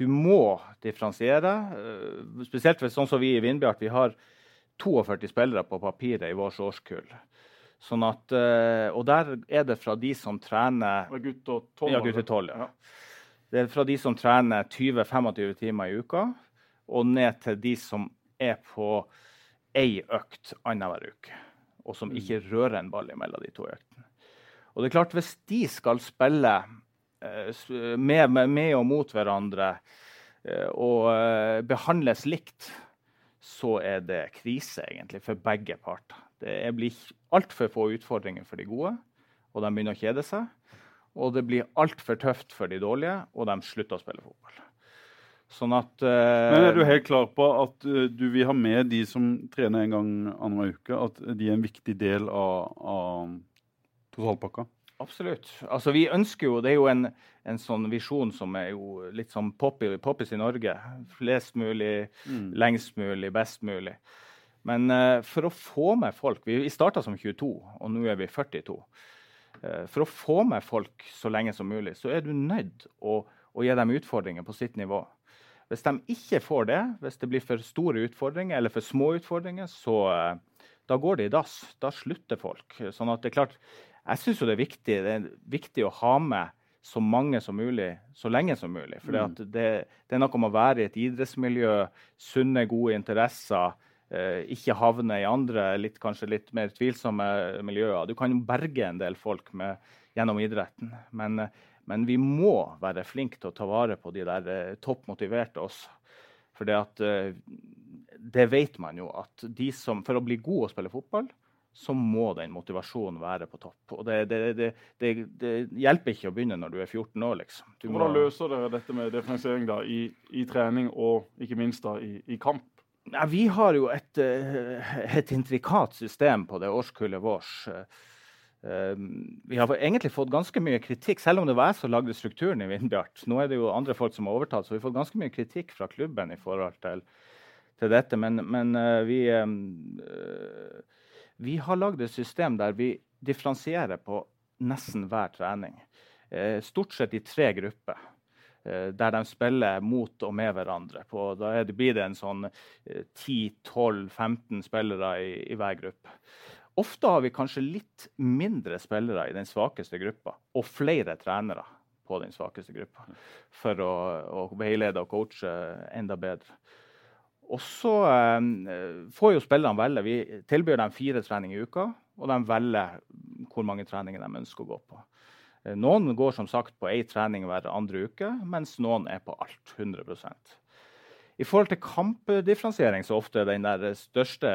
Du må differensiere, spesielt hvis sånn som vi i Vindbjart. Vi har 42 spillere på papiret i vårt årskull. Sånn at, eh, og der er det fra de som trener gutt og tolv. ja, gutter 12, ja. Det er fra de som trener 20-25 timer i uka, og ned til de som er på ei økt annenhver uke, og som ikke rører en ball mellom de to øktene. Og det er klart, hvis de skal spille eh, med, med, med og mot hverandre eh, og eh, behandles likt, så er det krise egentlig for begge parter. Det blir altfor få utfordringer for de gode, og de begynner å kjede seg. Og det blir altfor tøft for de dårlige, og de slutter å spille fotball. Sånn at uh, Men er du helt klar på at uh, du vil ha med de som trener en gang annenhver uke, at de er en viktig del av, av totalpakka? Absolutt. Altså, vi ønsker jo, Det er jo en, en sånn visjon som er jo litt sånn poppy- poppis i Norge. Flest mulig, lengst mulig, best mulig. Men uh, for å få med folk Vi, vi starta som 22, og nå er vi 42. Uh, for å få med folk så lenge som mulig, så er du nødt å, å gi dem utfordringer på sitt nivå. Hvis de ikke får det, hvis det blir for store utfordringer eller for små utfordringer, så uh, da går det i dass. Da slutter folk. Sånn at det er klart, jeg syns det er viktig, det er viktig å ha med så mange som mulig så lenge som mulig. For det, det er noe om å være i et idrettsmiljø, sunne, gode interesser. Eh, ikke havne i andre, litt, kanskje litt mer tvilsomme miljøer. Du kan jo berge en del folk med, gjennom idretten. Men, men vi må være flinke til å ta vare på de der eh, topp motiverte også. For det, at, eh, det vet man jo at de som, for å bli god å spille fotball, så må den motivasjonen være på topp. Og det, det, det, det, det hjelper ikke å begynne når du er 14 år, liksom. Du Hvordan løser dere dette med differensiering da, i, i trening og ikke minst da i, i kamp? Nei, vi har jo et, eh, et intrikat system på det årskullet vårt. Eh, Vi har egentlig fått ganske mye kritikk, selv om det var jeg som lagde strukturen i Vindbjart. Nå er det jo andre folk som har overtatt, så vi har fått ganske mye kritikk fra klubben i forhold til, til dette. Men, men eh, vi, eh, vi har lagd et system der vi differensierer på nesten hver trening. Eh, Stort sett i tre grupper eh, der de spiller mot og med hverandre. På, da det, blir det en sånn eh, 10-12-15 spillere i, i hver gruppe. Ofte har vi kanskje litt mindre spillere i den svakeste gruppa, og flere trenere på den svakeste gruppa, for å, å veilede og coache enda bedre. Og så eh, får jo spillerne velge. Vi tilbyr dem fire treninger i uka, og de velger hvor mange treninger de ønsker å gå på. Eh, Noen går som sagt på én trening hver andre uke, mens noen er på alt. 100% I forhold til kampdifferensiering, så ofte den der største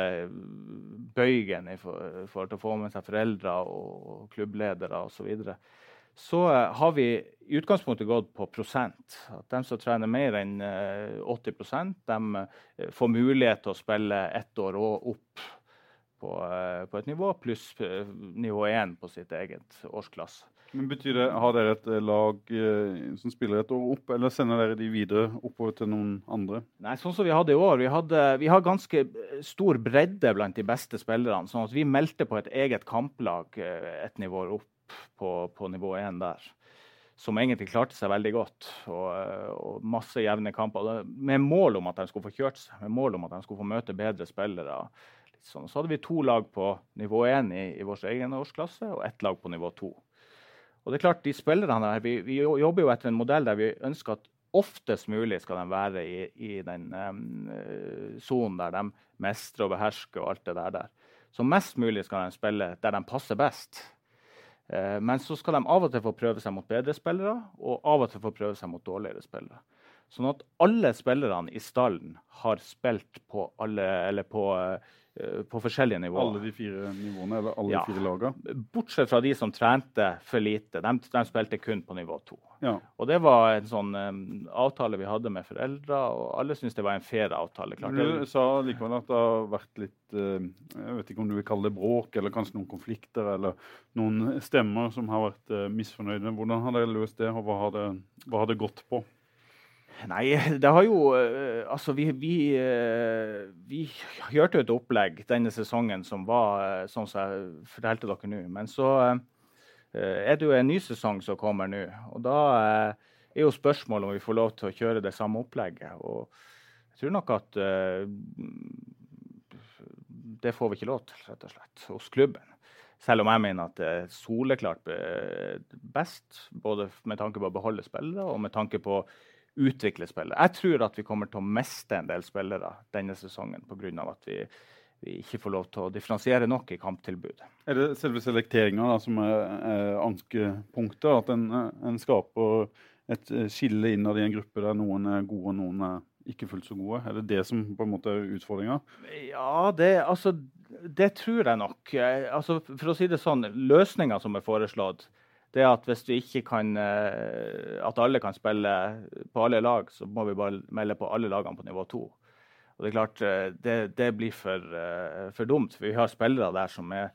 bøygen i forhold til å få med seg foreldre og klubbledere osv., så, videre, så eh, har vi i utgangspunktet gått på prosent. At de som trener mer enn eh, 80 de eh, får mulighet til å spille ett år og opp på, eh, på et nivå, pluss eh, nivå 1 på sitt eget årsklasse. Men betyr det, Har dere et eh, lag eh, som spiller et år opp, eller sender dere de videre oppover til noen andre? Nei, sånn som vi hadde i år. Vi, hadde, vi har ganske eh, stor bredde blant de beste spillerne. sånn at vi meldte på et eget kamplag eh, et nivå opp på, på nivå 1 der. Som egentlig klarte seg veldig godt. Og, eh, og masse jevne kamper. Med mål om at de skulle få kjørt seg, med mål om at de skulle få møte bedre spillere. Sånn. Så hadde vi to lag på nivå 1 i, i vår egen årsklasse, og ett lag på nivå 2. Og det er klart, de spillerne her, vi, vi jobber jo etter en modell der vi ønsker at oftest mulig skal de være i, i den um, der de mestrer og behersker og alt det der. der. Så mest mulig skal de spille der de passer best. Eh, men så skal de av og til få prøve seg mot bedre spillere, og av og til få prøve seg mot dårligere spillere. Sånn at alle spillerne i stallen har spilt på, alle, på, eh, på forskjellige nivåer. Alle de fire nivåene, eller alle Ja. fire lagene. Bortsett fra de som trente for lite. De, de spilte kun på nivå to. Ja. Og det var en sånn um, avtale vi hadde med foreldre, og alle syntes det var en fair avtale. Klart, Du sa likevel at det har vært litt uh, Jeg vet ikke om du vil kalle det bråk, eller kanskje noen konflikter, eller noen stemmer som har vært uh, misfornøyde. Hvordan har dere løst det, og hva har det, hva har det gått på? Nei, det har jo eh, Altså, vi, vi, eh, vi hørte jo et opplegg denne sesongen som var eh, sånn som jeg fortalte dere nå. Men så er det jo en ny sesong som kommer nå. Og da er jo spørsmålet om vi får lov til å kjøre det samme opplegget. Og jeg tror nok at det får vi ikke lov til, rett og slett, hos klubben. Selv om jeg mener at det er soleklart best, både med tanke på å beholde spillere og med tanke på utvikle spillet. Jeg tror at vi kommer til å miste en del spillere denne sesongen pga. at vi, vi ikke får lov til å differensiere nok i kamptilbudet. Er det selve selekteringa som er, er ankepunktet? At en, en skaper et skille innad i en gruppe der noen er gode og noen er ikke fullt så gode? Er det det som på en måte er utfordringa? Ja, det, altså, det tror jeg nok. Altså, for å si det sånn, Løsninga som er foreslått, det at hvis du ikke kan eh, At alle kan spille på alle lag, så må vi bare melde på alle lagene på nivå to. Og Det er klart, eh, det, det blir for, eh, for dumt. Vi har spillere der som er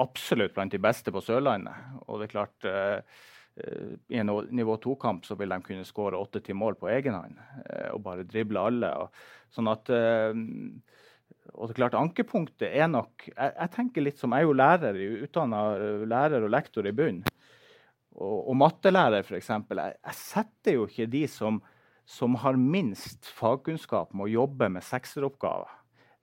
absolutt blant de beste på Sørlandet. Og det er klart I en nivå to-kamp så vil de kunne skåre åtte-ti mål på egen hånd og bare drible alle. Sånn at og det er klart, Ankepunktet er nok Jeg, jeg tenker litt som jeg er jo lærer, utdanna lærer og lektor i bunn. Og, og mattelærer, f.eks. Jeg, jeg setter jo ikke de som, som har minst fagkunnskap, med å jobbe med sekseroppgaver.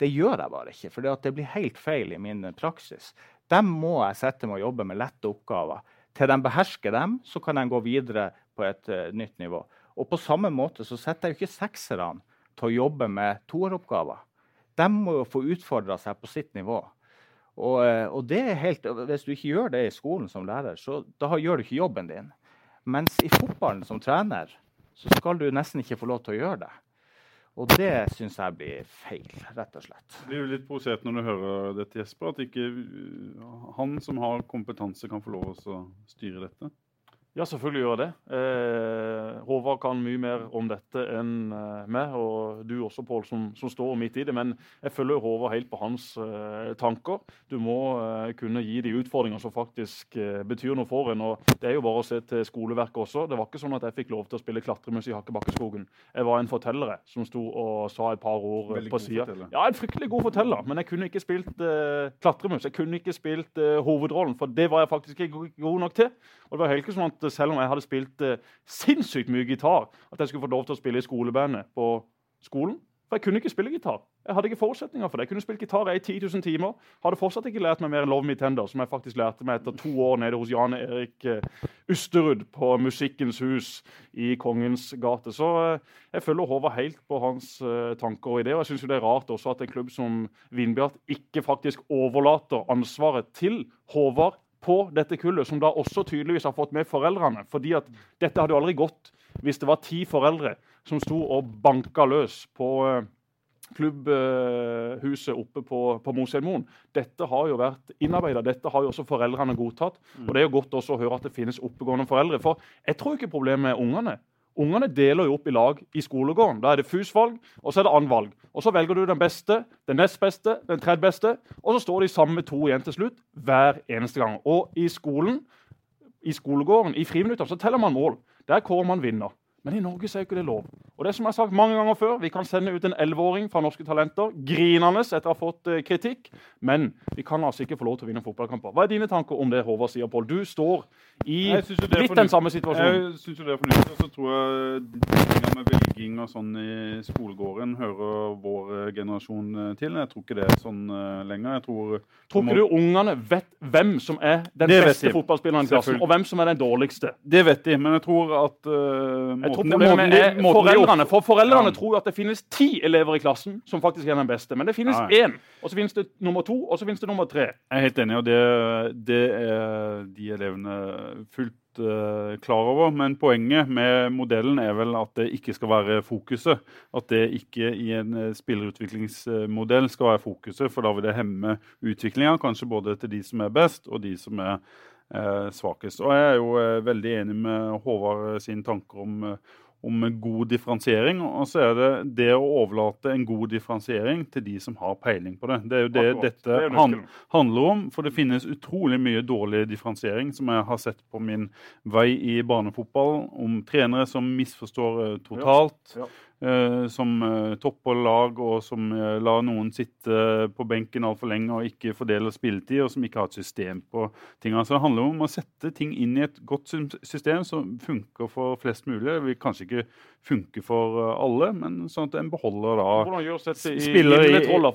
Det gjør jeg bare ikke, for det blir helt feil i min praksis. Dem må jeg sette med å jobbe med lette oppgaver. Til de behersker dem, så kan de gå videre på et uh, nytt nivå. Og på samme måte så setter jeg jo ikke sekserne til å jobbe med toeroppgaver. De må jo få utfordra seg på sitt nivå. Og, eh, og det er helt, Hvis du ikke gjør det i skolen som lærer, så da gjør du ikke jobben din. Mens i fotballen som trener, så skal du nesten ikke få lov til å gjøre det. Og det syns jeg blir feil, rett og slett. Blir jo litt provosert når du hører dette, Jesper? At ikke han som har kompetanse, kan få lov til å styre dette? Ja, selvfølgelig gjør jeg det. Eh, Håvard kan mye mer om dette enn eh, meg, og du også, Pål, som, som står midt i det. Men jeg følger Håvard helt på hans eh, tanker. Du må eh, kunne gi de utfordringer som faktisk eh, betyr noe for en. og Det er jo bare å se til skoleverket også. Det var ikke sånn at jeg fikk lov til å spille klatremus i Hakkebakkeskogen. Jeg var en forteller som sto og sa et par ord Veldig på sida. Ja, en fryktelig god forteller, men jeg kunne ikke spilt eh, klatremus. Jeg kunne ikke spilt eh, hovedrollen, for det var jeg faktisk ikke god nok til. Og det var helt ikke sånn at eh, Selv om jeg hadde spilt eh, sinnssykt mye gitar, at jeg skulle få lov til å spille i skolebandet på skolen. For jeg kunne ikke spille gitar. Jeg hadde ikke forutsetninger for det. Jeg kunne spilt gitar i 10 000 timer. Hadde fortsatt ikke lært meg mer enn Love Me Tender, som jeg faktisk lærte meg etter to år nede hos Jan Erik eh, Usterud på Musikkens hus i Kongens gate. Så eh, jeg følger Håvard helt på hans tanker og ideer. Og jeg syns det er rart også at en klubb som Vindbjart ikke faktisk overlater ansvaret til Håvard på dette kullet, som da også tydeligvis har fått med foreldrene. fordi at dette hadde jo aldri gått hvis det var ti foreldre som sto og banka løs på eh, klubbhuset oppe på, på Mosheimoen. Dette har jo vært innarbeida, dette har jo også foreldrene godtatt. Og det er jo godt også å høre at det finnes oppegående foreldre. For jeg tror ikke problemet er ungene. Ungene deler jo opp i lag i skolegården. Da er det FUS-valg, og så er det anvalg. Og så velger du den beste, den nest beste, den tredje beste, og så står de samme to igjen til slutt hver eneste gang. Og i skolen, i skolegården, i friminuttene, så teller man mål. Der kårer man vinner. Men i Norge så er jo ikke det lov. Og det som jeg har sagt mange ganger før, Vi kan sende ut en elleveåring fra Norske Talenter grinende etter å ha fått eh, kritikk, men vi kan altså ikke få lov til å vinne fotballkamper. Hva er dine tanker om det, Håvard sier, Pål? Du står i litt den samme situasjonen. Jeg syns jo det er fornuftig. Og så tror jeg med velging og sånn i skolegården hører vår eh, generasjon eh, til. Jeg tror ikke det er sånn lenger. Jeg tror Tror ikke du ungene vet hvem som er den beste fotballspilleren i klassen, og hvem som er den dårligste? Det vet de, men jeg tror at uh, Jeg tror problemet er foreldrene. For foreldrene tror jo at det finnes ti elever i klassen som faktisk er den beste. Men det finnes én, og så finnes det nummer to, og så finnes det nummer tre. Jeg er helt enig, og det, det er de elevene fullt eh, klar over. Men poenget med modellen er vel at det ikke skal være fokuset. At det ikke i en eh, spillerutviklingsmodell skal være fokuset, for da vil det hemme utviklinga, kanskje både til de som er best, og de som er svakest. Og jeg er jo eh, veldig enig med Håvard sine tanker om eh, om god differensiering. Og så er det det å overlate en god differensiering til de som har peiling på det. Det er jo det Akkurat. dette Det han, handler om. For det finnes utrolig mye dårlig differensiering som jeg har sett på min vei i barnefotball. Om trenere som misforstår eh, totalt. Ja. eh, som eh, topper lag, og som eh, lar noen sitte på benken altfor lenge og ikke fordeler spilletid, og som ikke har et system på tingene. Så det handler om å sette ting inn i et godt system som funker for flest mulig. Det vil kanskje ikke funke for eh, alle, men sånn at en beholder da Hvordan gjøres dette i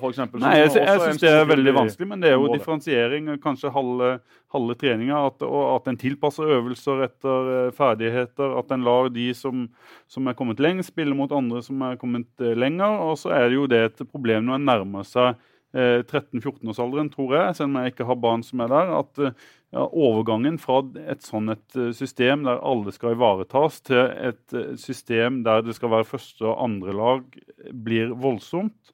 for eksempel? Nei, jeg, også jeg syns det er veldig vanskelig, men det er jo området. differensiering. Kanskje halve, halve treninga. Og at en tilpasser øvelser etter eh, ferdigheter. At en lar de som, som er kommet lengst, spille mot andre som er kommet eh, lenger. Og så er det jo det et problem når en nærmer seg eh, 13-14-årsalderen, tror jeg, selv om jeg ikke har barn som er der. at eh, Overgangen fra et sånn et eh, system der alle skal ivaretas, til et eh, system der det skal være første og andre lag, blir voldsomt.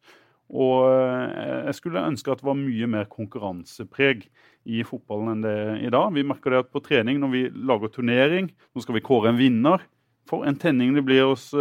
Og eh, jeg skulle ønske at det var mye mer konkurransepreg i fotballen enn det er i dag. Vi merker det at på trening når vi lager turnering, nå skal vi kåre en vinner. For en tenning det blir hos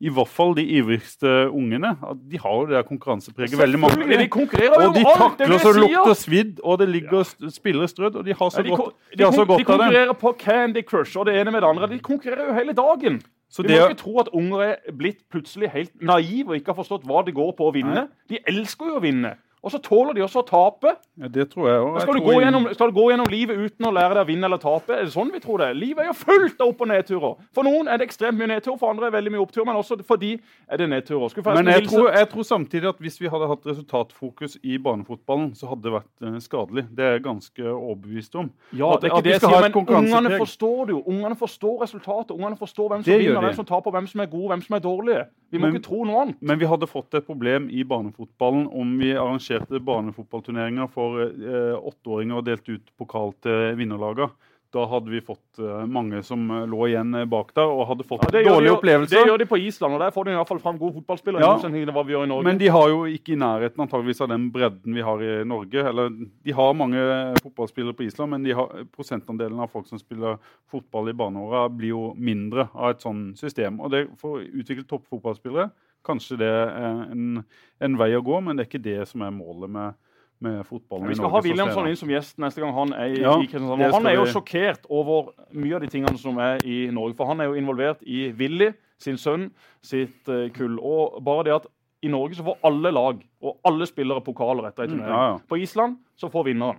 i hvert fall de ivrigste ungene. De har jo det der konkurransepreget veldig mange. De konkurrerer jo Og de om alt! Det de takler så lukter sier! svidd, og det ligger st- spillere strødd, og de har så Ja, de, godt, kon- de har så godt de av det. konkurrerer på Candy Crush og det ene med det andre. De konkurrerer jo hele dagen. Så Vi må ikke tro at unger er blitt plutselig helt naive og ikke har forstått hva det går på å vinne. De elsker jo å vinne. Og så tåler de også å tape. ja, det tror jeg også. Skal du, gå gjennom, skal du gå gjennom livet uten å lære deg å vinne eller tape? Er det sånn vi tror det? Livet er jo fullt av opp- og nedturer. For noen er det ekstremt mye nedtur, for andre er det veldig mye opptur. Men også for de er det nedturer. Men jeg tror, jeg tror samtidig at hvis vi hadde hatt resultatfokus i barnefotballen, så hadde det vært eh, skadelig. Det er jeg ganske overbevist om. Ja, At- det er ikke det jeg sier, men ungene forstår det jo. Ungene forstår resultatet. Ungene forstår hvem som Det vinner, hvem som taper, hvem som er gode, hvem som er dårlige. Vi må Men- ikke tro noe annet. Men vi hadde fått et problem i barnefotballen om vi arrangerte barnefotballturneringer for eh, åtteåringer og delte ut pokal til vinnerlagene Da hadde vi fått eh, mange som eh, lå igjen bak der og hadde fått Ja, de, dårlige opplevelser. det gjør de på Island, og der får de i hvert fall fram gode fotballspillere. Ja. Men de har jo ikke i nærheten antageligvis av den bredden vi har i Norge. Eller de har mange fotballspillere på Island, men de har, prosentandelen av folk som spiller fotball i barneåra, blir jo mindre av et sånt system. Og det for å utvikle toppfotballspillere, kanskje det er en, en vei å gå, men det er ikke det som er målet med, med fotballen vi skal ha Williamson inn som gjest neste gang han er i, Ja, i Kristiansand. Og han er jo vi- sjokkert over mye av de tingene som er i Norge. For han er jo involvert i Willy, sin sønn, sitt eh, kull. Og bare det at i Norge så får alle lag og alle spillere pokaler etter en Mm, turnering. ja, ja. På Island så får vinneren.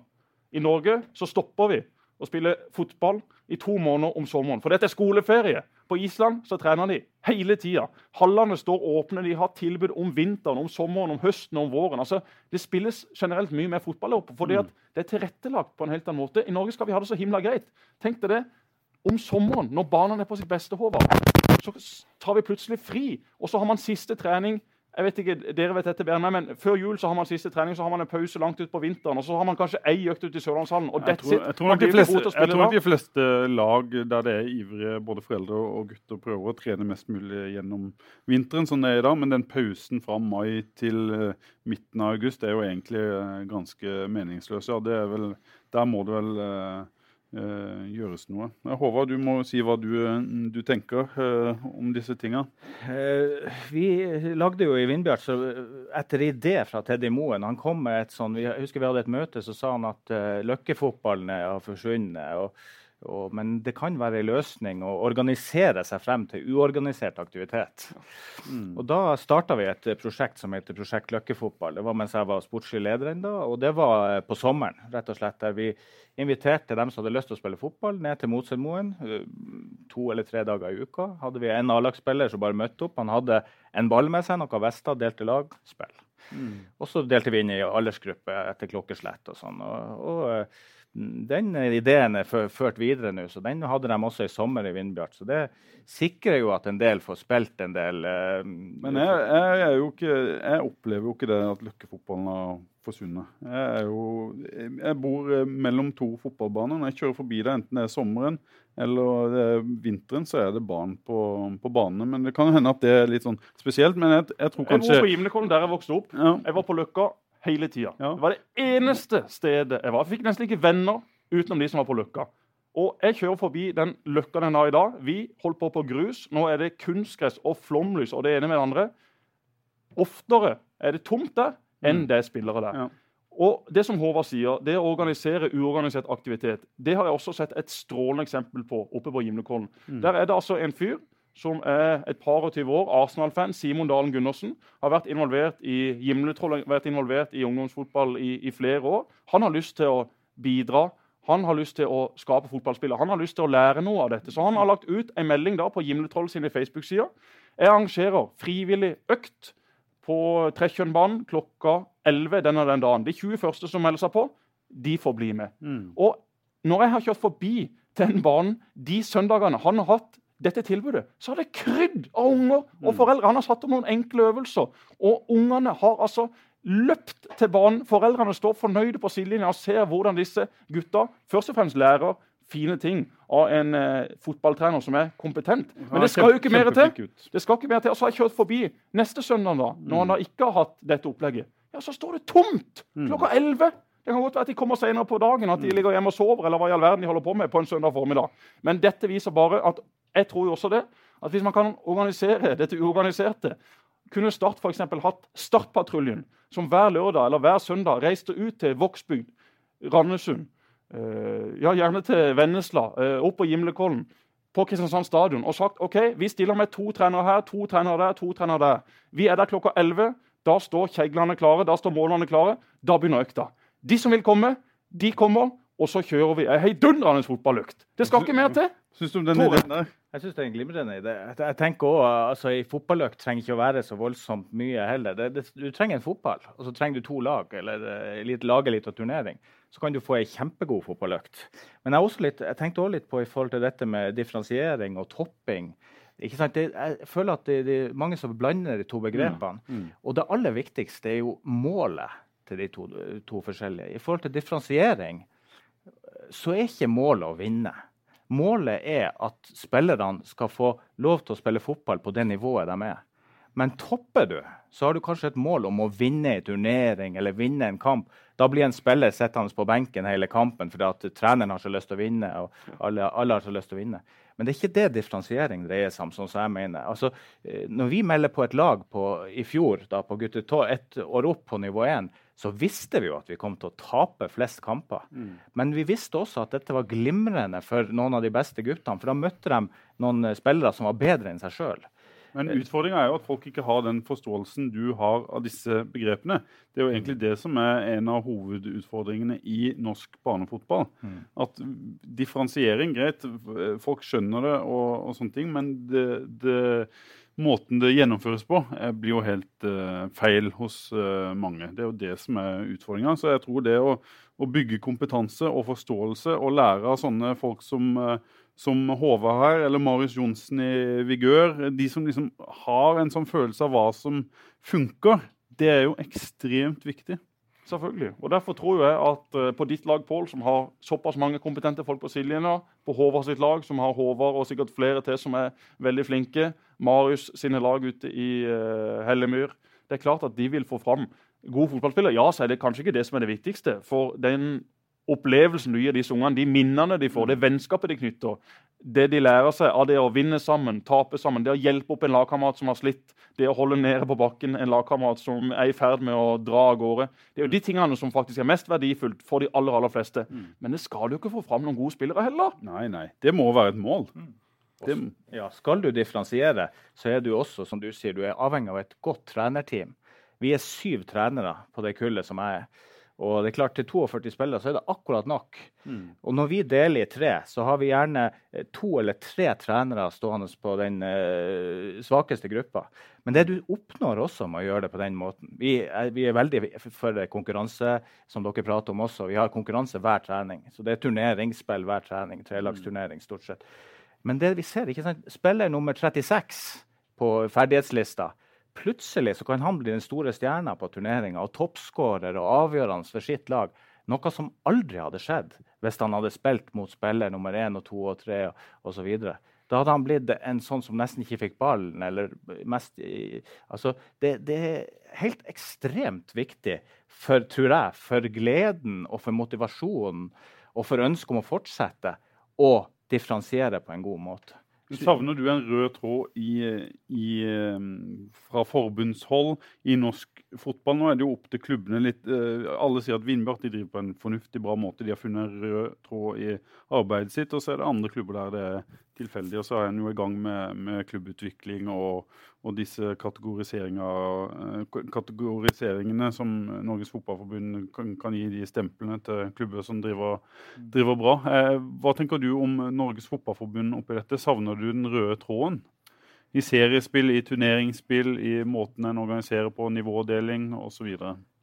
I Norge så stopper vi å spille fotball i to måneder om sommeren. For dette er skoleferie. På Island så trener de hele tida. Hallene står åpne, de har tilbud om vinteren, om sommeren, om høsten om våren. Altså, Det spilles generelt mye mer fotball oppe, fordi at det er tilrettelagt på en helt annen måte. I Norge skal vi ha det så himla greit. Tenk deg det. Om sommeren, når barna er på sitt beste, Håvard, så tar vi plutselig fri. Og så har man siste trening jeg vet ikke, dere vet dette bedre enn meg, men Før jul så har man siste trening, så har man en pause langt ut på vinteren. og Så har man kanskje ei økt ute i Sørlandshallen. og that's it. jeg tror nok de fleste, de lag der det er ivrige både foreldre og gutter, prøver å trene mest mulig gjennom vinteren, som det er i dag. Men den pausen fra mai til eh, midten av august er jo egentlig eh, ganske meningsløs. Ja, det er vel, der må det vel eh, gjøres noe. Eh, Håvard, du må si hva du, eh, du tenker eh, om disse tinga. Eh, vi lagde jo i Vindbjart eh, etter idé fra Teddy Moen. Han kom med et sånn, jeg husker vi hadde et møte, så sa han at eh, løkkefotballen har forsvunnet. Og, og, men det kan være en løsning å organisere seg frem til uorganisert aktivitet. Og Da starta vi et prosjekt som heter Prosjekt Løkkefotball. Det var mens jeg var sportslig leder ennå. Og det var eh, på sommeren, rett og slett, der vi inviterte dem som hadde lyst til å spille fotball, ned til Motselmoen. eh, To eller tre dager i uka. Hadde vi en A-lagsspiller som bare møtte opp. Han hadde en ball med seg, noe vester, delte lag, spill. Og så delte vi inn i aldersgruppe etter klokkeslett og sånn. Og, og eh, den ideen er ført videre nå, så den hadde de også i sommer i Vindbjart. Så det sikrer jo at en del får spilt en del. eh, Men jeg, jeg, er jo ikke, jeg opplever jo ikke det at løkkefotballen har forsvunnet. Jeg, er jo, jeg bor eh, mellom to fotballbaner. Når jeg kjører forbi det, enten det er sommeren eller det er vinteren, så er det barn på, på banene. Men det kan jo hende at det er litt sånn spesielt. Men jeg, jeg tror Jeg bor på Gimlekollen, der jeg vokste opp. ja, Jeg var på Løkka hele tida. Ja. Det var det eneste stedet jeg var. Jeg fikk nesten ikke venner utenom de som var på Løkka. Og jeg kjører forbi den Løkka den har i dag. Vi holdt på på grus. Nå er det kunstgress og flomlys og det ene med det andre. Oftere er det tomt der enn det er spillere der. Ja. Og det som Håvard sier, det å organisere uorganisert aktivitet, det har jeg også sett et strålende eksempel på oppe på Gimlekollen. Der er det altså en fyr som er et par og tyve år, Arsenal-fan, Simon Dalen Gundersen, har vært involvert i Gimletroll, vært involvert i ungdomsfotball i, i flere år. Han har lyst til å bidra. Han har lyst til å skape fotballspillere. Han har lyst til å lære noe av dette. Så han har lagt ut en melding da på Gimletroll sine Facebook-sider. Jeg arrangerer frivillig økt på Trekkjønnbanen klokka 11 denne den dagen. De 20 første som melder seg på, de får bli med. Mm. Og når jeg har kjørt forbi den banen de søndagene han har hatt dette tilbudet, så har det krydd av unger og foreldre. Han har satt opp noen enkle øvelser, og ungene har altså løpt til banen. Foreldrene står fornøyde på sidelinja og ser hvordan disse gutta først og fremst lærer fine ting av en eh, fotballtrener som er kompetent. Men det skal jo ikke mer til. Det skal ikke mer til. Og så har jeg kjørt forbi neste søndag, da, når han da ikke har hatt dette opplegget. Ja, så står det tomt klokka 11. Det kan godt være at de kommer senere på dagen, at de ligger hjemme og sover, eller hva i all verden de holder på med på en søndag formiddag. Men dette viser bare at jeg tror jo også det, at hvis man kan organisere dette uorganiserte kunne Start for eksempel hatt Startpatruljen, som hver lørdag eller hver søndag reiste ut til Vågsbygd, Randesund, eh, ja, gjerne til Vennesla, eh, opp på Gimlekollen, på Kristiansand stadion og sagt ok, vi stiller med to trenere her, to trenere der, to trenere der. Vi er der klokka 11. Da står kjeglene klare, da står målene klare. Da begynner økta. De som vil komme, de kommer, og så kjører vi ei heidundrende fotballøkt. Det skal ikke mer til. Syns du om den ideen der? Jeg synes det er en glimrende idé. Jeg- tenker også, altså I fotballøkt trenger ikke å være så voldsomt mye heller. Det, det, du trenger en fotball, og så trenger du to lag, eller eh, litt, lage litt av turnering. Så kan du få ei kjempegod fotballøkt. Men jeg, litt, jeg tenkte også litt på i forhold til dette med differensiering og topping. Ikke sant? Det, jeg føler at det, det er mange som blander de to begrepene. Og det aller viktigste er jo målet til de to, to forskjellige. I forhold til differensiering så er ikke målet å vinne. Målet er at spillerne skal få lov til å spille fotball på det nivået de er. Men topper du, så har du kanskje et mål om å vinne en turnering eller vinne en kamp. Da blir en spiller sittende på benken hele kampen fordi at treneren har så lyst til å vinne. og alle, alle har så lyst til å vinne. Men det er ikke det differensiering dreier seg om, sånn som jeg mener. Altså, eh, når vi melder på et lag på, i fjor, da, på gutte to- ett år opp på nivå 1, så visste vi jo at vi kom til å tape flest kamper. Men vi visste også at dette var glimrende for noen av de beste guttene. For da møtte de noen eh, spillere som var bedre enn seg sjøl. Men utfordringa er jo at folk ikke har den forståelsen du har av disse begrepene. Det er jo egentlig det som er en av hovedutfordringene i norsk barnefotball. At differensiering, greit, folk skjønner det og, og sånne ting, men det, det, måten det gjennomføres på, eh, blir jo helt uh, feil hos uh, mange. Det er jo det som er utfordringa. Så jeg tror det å, å bygge kompetanse og forståelse og lære av sånne folk som uh, som Håvard her, eller Marius Johnsen i Vigør, de som liksom har en sånn følelse av hva som funker, det er jo ekstremt viktig. Selvfølgelig. Og Derfor tror jeg at eh, på ditt lag, Pål, som har såpass mange kompetente folk på sidelinja, på Håvard sitt lag, som har Håvard og sikkert flere til som er veldig flinke, Marius sine lag ute i uh, Hellemyr Det er klart at de vil få fram gode fotballspillere. Ja, så er det kanskje ikke det som er det viktigste. For den opplevelsen du gir disse ungene, de minnene de får, det vennskapet de knytter, det de lærer seg av det å vinne sammen, tape sammen, det å hjelpe opp en lagkamerat som har slitt, det å holde nede på bakken en lagkamerat som er i ferd med å dra av gårde. Det er jo de tingene som faktisk er mest verdifullt for de aller aller fleste. Men det skal du jo ikke få fram noen gode spillere heller. Nei, nei. Det må være et mål. Det, Ja, skal du differensiere, så er du også, som du sier, du er avhengig av et godt trenerteam. Vi er syv trenere på det kullet som jeg er. Og det er klart Til 42 spillere så er det akkurat nok. Og når vi deler i tre, så har vi gjerne eh, to eller tre trenere stående på den uh, svakeste gruppa. Men det du oppnår også med å gjøre det på den måten Vi er, vi er veldig for konkurranse, som dere prater om også. Vi har konkurranse hver trening. Så det er turneringsspill hver trening. Trelagsturnering, stort sett. Men det vi ser, ikke sant? spiller nummer 36 på ferdighetslista Plutselig så kan han bli den store stjerna på turneringa og toppskårer og avgjørende for sitt lag. Noe som aldri hadde skjedd hvis han hadde spilt mot spiller nummer én og to og tre osv. Da hadde han blitt en sånn som nesten ikke fikk ballen. eller mest... Altså, det, det er helt ekstremt viktig for, tror jeg, for gleden og for motivasjonen og for ønsket om å fortsette å differensiere på en god måte. Savner du en rød tråd i, i, fra forbundshold i norsk fotball? Nå er det jo opp til klubbene litt. Eh, alle sier at Vindbjart driver på en fornuftig, bra måte. De har funnet en rød tråd i arbeidet sitt. Og så er det andre klubber der det er tilfeldig. Og så er en jo i gang med, med klubbutvikling og, og disse eh, kategoriseringene som Norges Fotballforbund kan, kan, gi de stemplene til klubber som driver, driver bra. Eh, hva tenker du om Norges Fotballforbund oppi dette? Savner du den røde tråden? I seriespill, i turneringsspill, i måten en organiserer på, nivådeling osv.?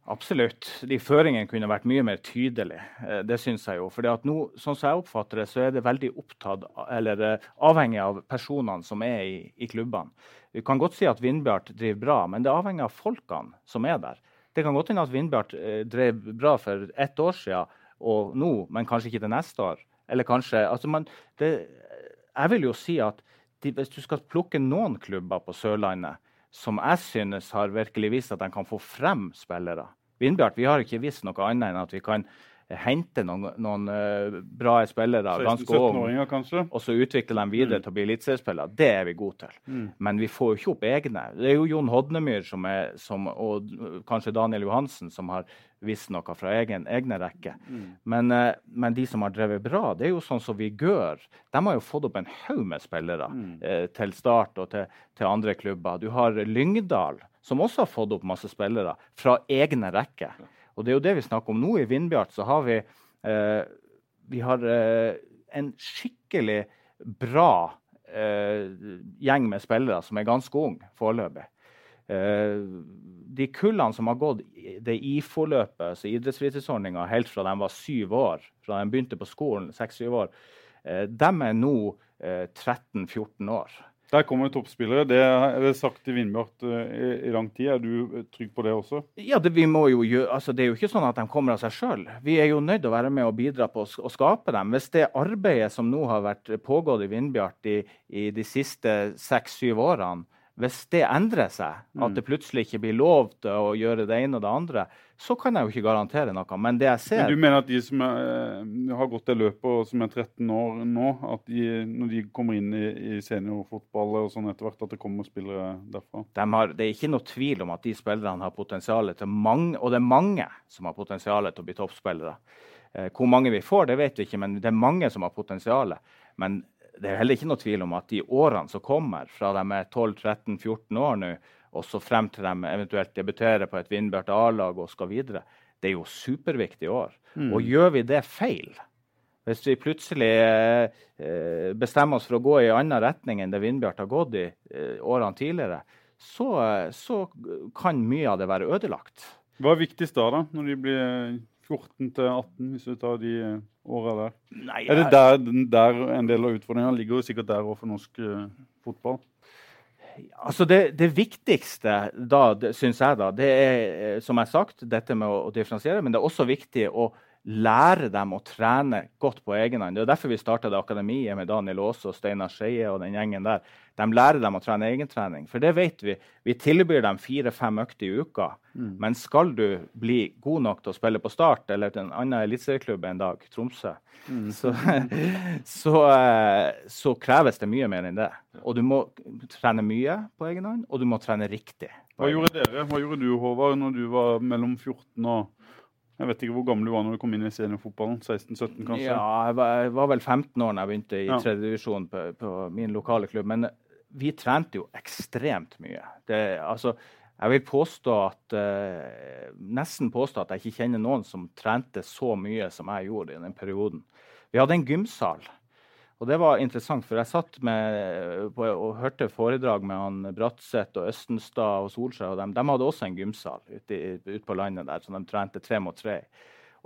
Absolutt. De føringene kunne vært mye mer tydelige. Eh, det syns jeg jo. For nå, sånn som jeg oppfatter det, så er det veldig opptatt, eller eh, avhengig av personene som er i, i klubbene. Vi kan godt si at Vindbjart driver bra, men det er avhengig av folkene som er der. Det kan godt hende at Vindbjart eh, drev bra for ett år siden og nå, men kanskje ikke til neste år. Eller kanskje altså man, det, Jeg vil jo si at de, hvis du skal plukke noen klubber på Sørlandet som jeg synes har virkelig vist at de kan få frem spillere. Vindbjart, vi har ikke visst noe annet enn at vi kan hente noen, noen uh, bra spillere ganske unge, og så utvikle dem videre mm. til å bli eliteseriespillere. Det er vi gode til. Mm. Men vi får jo ikke opp egne. Det er jo Jon Hodnemyr som er, som, og kanskje Daniel Johansen som har visst noe fra egen, egne rekker. Mm. Men, uh, men, de som har drevet bra, det er jo sånn som Vigør. De har jo fått opp en haug med spillere mm. uh, til start og til, til, andre klubber. Du har Lyngdal, som også har fått opp masse spillere fra egne rekker. Og det er jo det vi snakker om nå. I Vindbjart så har vi, eh, vi har, eh, en skikkelig bra eh, gjeng med spillere som er ganske unge foreløpig. Eh, de kullene som har gått det IFO-løpet, altså idrettsfritidsordninga, helt fra de var syv år, fra de begynte på skolen, seks-syv år, eh, de er nå 13-14 eh, år. Der kommer toppspillere. Det er sagt i Vindbjart uh, i, i, lang tid. Er du trygg på det også? Ja, det, gjøre, altså, det, er jo ikke sånn at de kommer av seg sjøl. Vi er jo nødt til å være med og bidra på å, å, skape dem. Hvis det arbeidet som nå har vært pågått i Vindbjart i, i de siste seks-syv årene, hvis det endrer seg, at det plutselig ikke blir lov til å gjøre det ene og det andre, så kan jeg jo ikke garantere noe. Men det jeg ser Men Du mener at de som er, eh, har gått det løpet og som er 13 år nå, at de, når de kommer inn i, i seniorfotball og sånn etter hvert, at det kommer spillere derfra? De har, det er ikke noe tvil om at de spillerne har potensial til mange, og det er mange som har potensial til å bli toppspillere. Eh, hvor mange vi får, det vet vi ikke, men det er mange som har potensial. Men det er heller ikke noe tvil om at de årene som kommer, fra de er 12-13-14 år nå, og så frem til de eventuelt debuterer på et Vindbjart A-lag og skal videre, det er jo superviktige år. Mm. Og gjør vi det feil, hvis vi plutselig eh, bestemmer oss for å gå i en annen retning enn det Vindbjart har gått i eh, årene tidligere, så, så, kan mye av det være ødelagt. Hva er viktigst da, da når de blir 14 til 18, hvis du tar de eh, åra der? Nei, jeg... Er det der, der, en del av utfordringene ligger? jo sikkert der òg for norsk eh, fotball? Altså det, det, viktigste da, syns jeg, da, det er eh, som jeg har sagt, dette med å, å differensiere. Men det er også viktig å lære dem å trene godt på egen hånd. Det er derfor vi starta akademiet med Daniel Aase og Steinar Skeie og den gjengen der. De lærer dem å trene egentrening. For det vet vi. Vi tilbyr dem fire-fem økter i uka. Mm. Men skal du bli god nok til å spille på Start eller til en annen eliteserieklubb en dag, Tromsø, mm. så, så, eh, så, kreves det mye mer enn det. Og du må trene mye på egen hånd, og du må trene riktig. Hva gjorde dere? Hva gjorde du, Håvard, når du var mellom 14 og jeg vet ikke hvor gammel du var når du kom inn i seniorfotballen? 16-17 kanskje? Ja, jeg var, jeg var, vel 15 år da jeg begynte i ja. tredjedivisjon på, på min lokale klubb. Men vi trente jo ekstremt mye. Det, altså, Jeg vil påstå at, eh, nesten påstå at jeg ikke kjenner noen som trente så mye som jeg gjorde i den perioden. Vi hadde en gymsal. Og det var interessant, for jeg satt med, på, og hørte foredrag med han Bratseth og Østenstad og Solskjær. og dem. De hadde også en gymsal ute, ut på landet der, så de trente tre mot tre.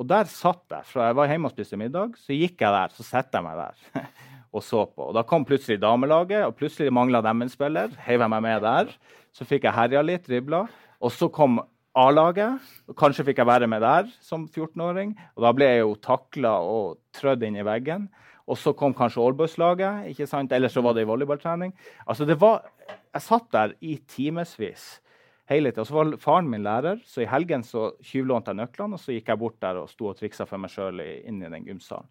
Og der satt jeg. Fra jeg var hjemme og spiste middag, så gikk jeg der. Så satte jeg meg der og så på. Og da kom plutselig damelaget, og plutselig mangla dem en spiller. Heiv jeg meg med der. Så fikk jeg herja litt, dribla. Og så kom A-laget. og Kanskje fikk jeg være med der som 14-åring. Og da ble jeg jo takla og trødd inn i veggen. Og så kom kanskje sant? eller så var det i volleyballtrening. Altså det var, Jeg satt der i timevis. Og så var faren min lærer, så i helgen så tjuvlånte jeg nøklene, og så gikk jeg bort der og sto og triksa for meg sjøl inn i den gymsalen.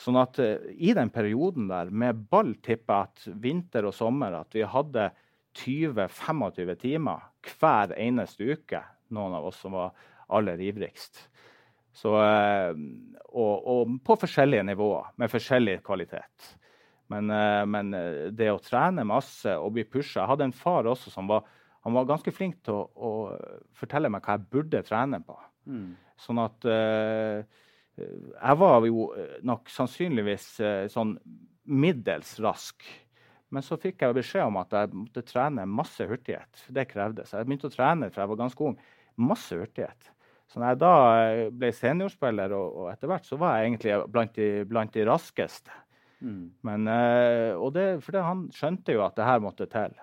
Sånn at uh, i den perioden der med ball tipper jeg at vinter og sommer at vi hadde 20-25 timer hver eneste uke, noen av oss som var aller ivrigst. Så, uh, og, og, på forskjellige nivåer, med forskjellig kvalitet. Men, uh, men, det å trene masse og bli pusha Jeg hadde en far også som var, han var ganske flink til å, å fortelle meg hva jeg burde trene på. Mm. Sånn at jeg var jo nok sannsynligvis sånn middels rask. Men så fikk jeg beskjed om at jeg måtte trene masse hurtighet. Det krevdes. Jeg begynte å trene fra jeg var ganske ung. Masse hurtighet. Så når jeg da eh, ble seniorspiller, og, og etter hvert, så var jeg egentlig blant de, blant de raskeste. Mm. Men, eh, og det, for det, han skjønte jo at det her måtte til.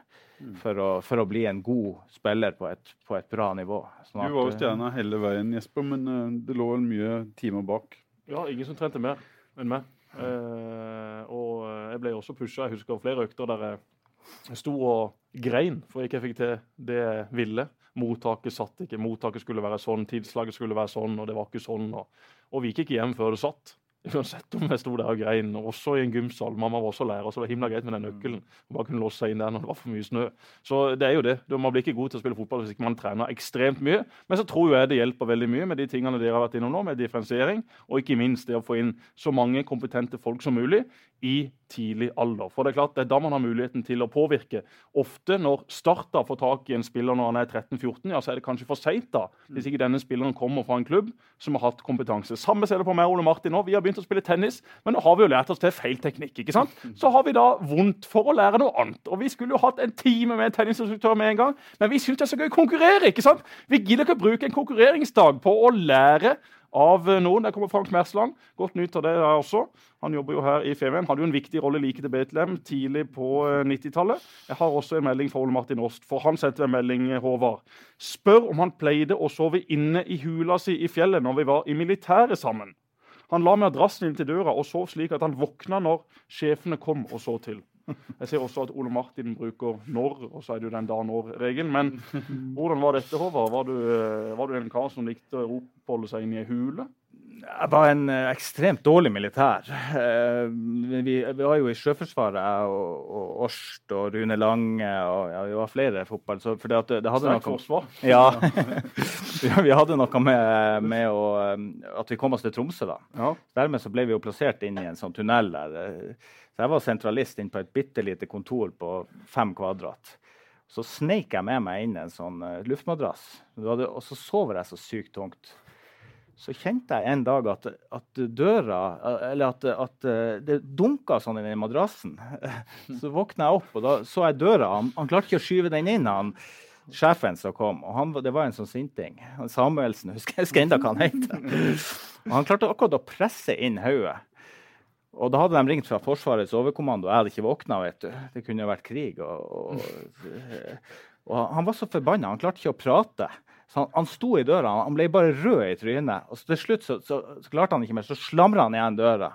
For, å, for, å, bli en god spiller på et, på et bra nivå. Sånn at, du var jo stjerna hele veien, Jesper, men eh, det lå vel mye timer bak? Ja, ingen som trente mer enn meg. Uh, og jeg ble også pusha. Jeg husker flere økter der jeg sto og grein for jeg ikke fikk til det jeg ville. Mottaket satt ikke. Mottaket skulle være sånn, tidslaget skulle være sånn, og det var ikke sånn. Og, og vi gikk ikke hjem før det satt. Uansett om jeg sto der og grein, også i en gymsal. Mamma var også lærer, så det var himla greit med den nøkkelen. Og bare kunne låse seg inn der når det var for mye snø. Så det er jo det. Man blir ikke god til å spille fotball hvis ikke man trener ekstremt mye. Men så tror jeg det hjelper veldig mye med de tingene dere har vært innom nå, med differensiering, og ikke minst det å få inn så mange kompetente folk som mulig i tidlig alder. For det er klart, det er da man har muligheten til å påvirke. Ofte når Starta får tak i en spiller når han er 13-14, ja, så er det kanskje for seint hvis ikke denne spilleren kommer fra en klubb som har hatt kompetanse. Samme ser det på meg og Ole Martin nå. Vi har begynt å spille tennis, men nå har vi jo lært oss til feil teknikk. ikke sant? Så har vi da vondt for å lære noe annet. Og Vi skulle jo hatt en time med en tennisinstruktør med en gang, men vi syns det er så gøy å konkurrere. ikke sant? Vi gidder ikke å bruke en konkurreringsdag på å lære av noen. Der kommer Frank Mersland. Godt nytt av det der også. Han jobber jo her i Femern. Hadde jo en viktig rolle like til Betlehem tidlig på 90-tallet. Eh, Jeg har også en melding fra Ole Martin Åst, for han sendte en melding, eh, Håvard. Spør om han pleide å sove inne i hula si i fjellet når vi var i militæret sammen. Han la madrassen inn til døra og sov slik at han våkna når sjefene kom og så til. Jeg ser også at Ole Martin bruker 'når', og så er det jo den da-når-regelen. Men hvordan var dette, Håvard? Var du, eh, var du en kar som likte å oppholde seg inne i ei hule? Jeg var en uh, ekstremt dårlig militær. Uh, vi, vi, var jo i Sjøforsvaret, jeg og, Årst og Rune Lange og ja, Vi var flere fotball. Så, for det, det hadde noe, forsvar. Ja, vi hadde noe med, med å, at vi kom oss til Tromsø. da. Ja. Dermed så ble vi jo plassert inn i en sånn tunnel der. Jeg var sentralist inn på et bitte lite kontor på fem kvadrat. Så sneik jeg med meg inn en sånn uh, luftmadrass, og så sover jeg så sykt tungt. Så kjente jeg en dag at, at døra Eller at, at uh, det dunka sånn i den madrassen. Så våkna jeg opp, og da så jeg døra. Han, han klarte ikke å skyve den inn. han sjefen som kom. og han, Det var en sånn sinting. Samuelsen, husker jeg husker enda hva han het. Han klarte akkurat å presse inn hodet. Og da hadde de ringt fra Forsvarets overkommando. Jeg hadde ikke våkna, vet du. Det kunne jo vært krig. Og, og, og han var så forbanna. Han klarte ikke å prate. Så han, han, sto i døra. Han ble bare rød i trynet. Og til slutt så, så, så klarte han ikke mer. Så slamra han igjen døra.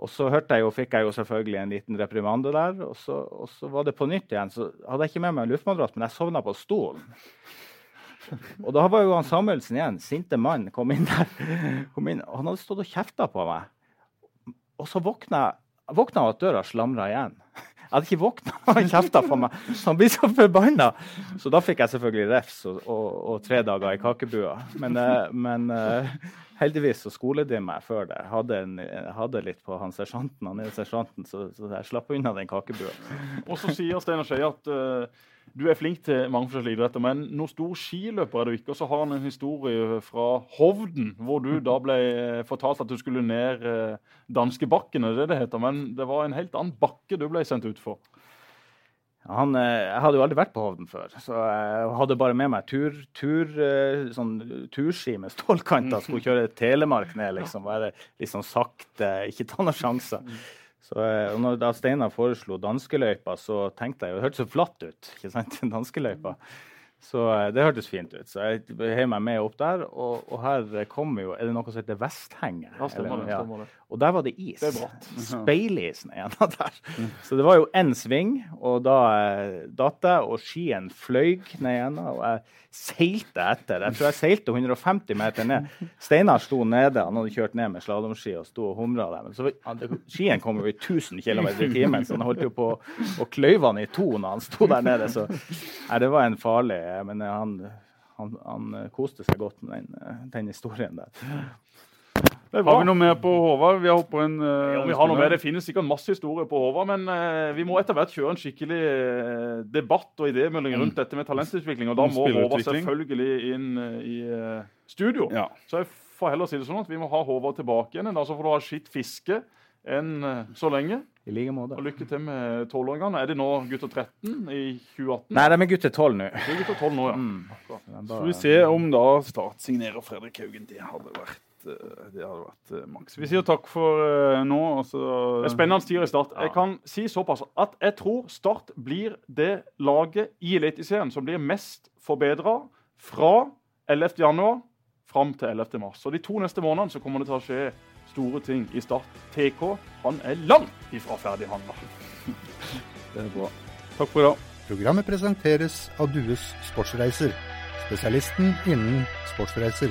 Og så jeg jo, fikk jeg jo selvfølgelig en liten reprimande der. Og så, og så var det på nytt igjen. Så hadde jeg ikke med meg luftmadrass, men jeg sovna på stolen. Og da var jo han Samuelsen igjen, sinte mann, kom inn der. Kom inn, og han hadde stått og kjefta på meg. Og så våkna jeg av at døra slamra igjen. Jeg hadde ikke våkna, han kjefta på meg. Så han blir så forbanna. Så da fikk jeg selvfølgelig refs og, og, og tre dager i kakebua. Men, eh, men, eh, heldigvis så skolet de meg før det. Jeg hadde, en, hadde litt på han sersjanten, han er sersjanten, så, så jeg slapp unna den kakebua. Og så sier Steinar Skeie at uh, du er flink til mange forskjellige idretter, men noen stor skiløper er du ikke. Og så har han en historie fra Hovden, hvor du da ble eh, fortalt at du skulle ned uh, danskebakken, er det det heter. Men det var en helt annen bakke du ble sendt ut for. Han, eh, jeg hadde jo aldri vært på Hovden før, så jeg hadde bare med meg tur, tur, eh, sånn, turski med stålkanter. Skulle kjøre Telemark ned, liksom. Være litt sånn sakte, ikke ta noen sjanser. Så, eh, når da Steinar foreslo danskeløypa, så tenkte jeg jo Det hørtes så flatt ut, ikke sant? Danskeløypa. Så det hørtes fint ut. Så jeg heiv meg med opp der. Og, og her kommer jo Er det noe som heter Vesthenget? Ja, stemmer det. Stemmer det. Og der var det is. Det er bratt. Speilis der. Så det var jo én sving, og da eh, datt jeg, og skien fløy ned igjen. Og jeg seilte etter. Jeg tror jeg seilte 150 meter ned. Steinar sto nede, han hadde kjørt ned med slalåmski og sto og humra der. Men så, han, skien kom jo i 1000 km i timen, så han holdt jo på å kløyve han i to når han sto der nede. Så nei, det var en farlig Men han, han, han koste seg godt med den, den historien der. Det er Har vi noe mer på Håvard? Vi har holdt på en uh, Ja, vi har noe mer. Det finnes sikkert masse historier på Håvard, men uh, vi må etter hvert kjøre en skikkelig eh, debatt og idémelding rundt dette med talentutvikling. Og da må Håvard selvfølgelig inn i studio. Ja. Så jeg får heller si det sånn at vi må ha Håvard tilbake igjen. Da så får du ha skitt fiske enn så lenge. I like måte. Og lykke til med tolvåringene. Er de nå gutter 13 i 2018? Nei, de er gutter 12 nå. De er gutter 12 nå, ja. Mm. Så får vi se om da Start signerer Fredrik Haugen. Det hadde vært, det hadde vært eh, maks. Vi sier takk for eh, nå. Altså. Det er spennende tider i Start. Jeg kan si såpass at jeg tror Start blir det laget i Eliteserien som blir mest forbedra fra 11. januar fram til 11. mars. Så de to neste månedene så kommer det til å skje store ting i Start. TK han er langt ifra ferdighandla. Det er bra. Takk for i dag. Programmet presenteres av Dues Sportsreiser, spesialisten innen sportsreiser.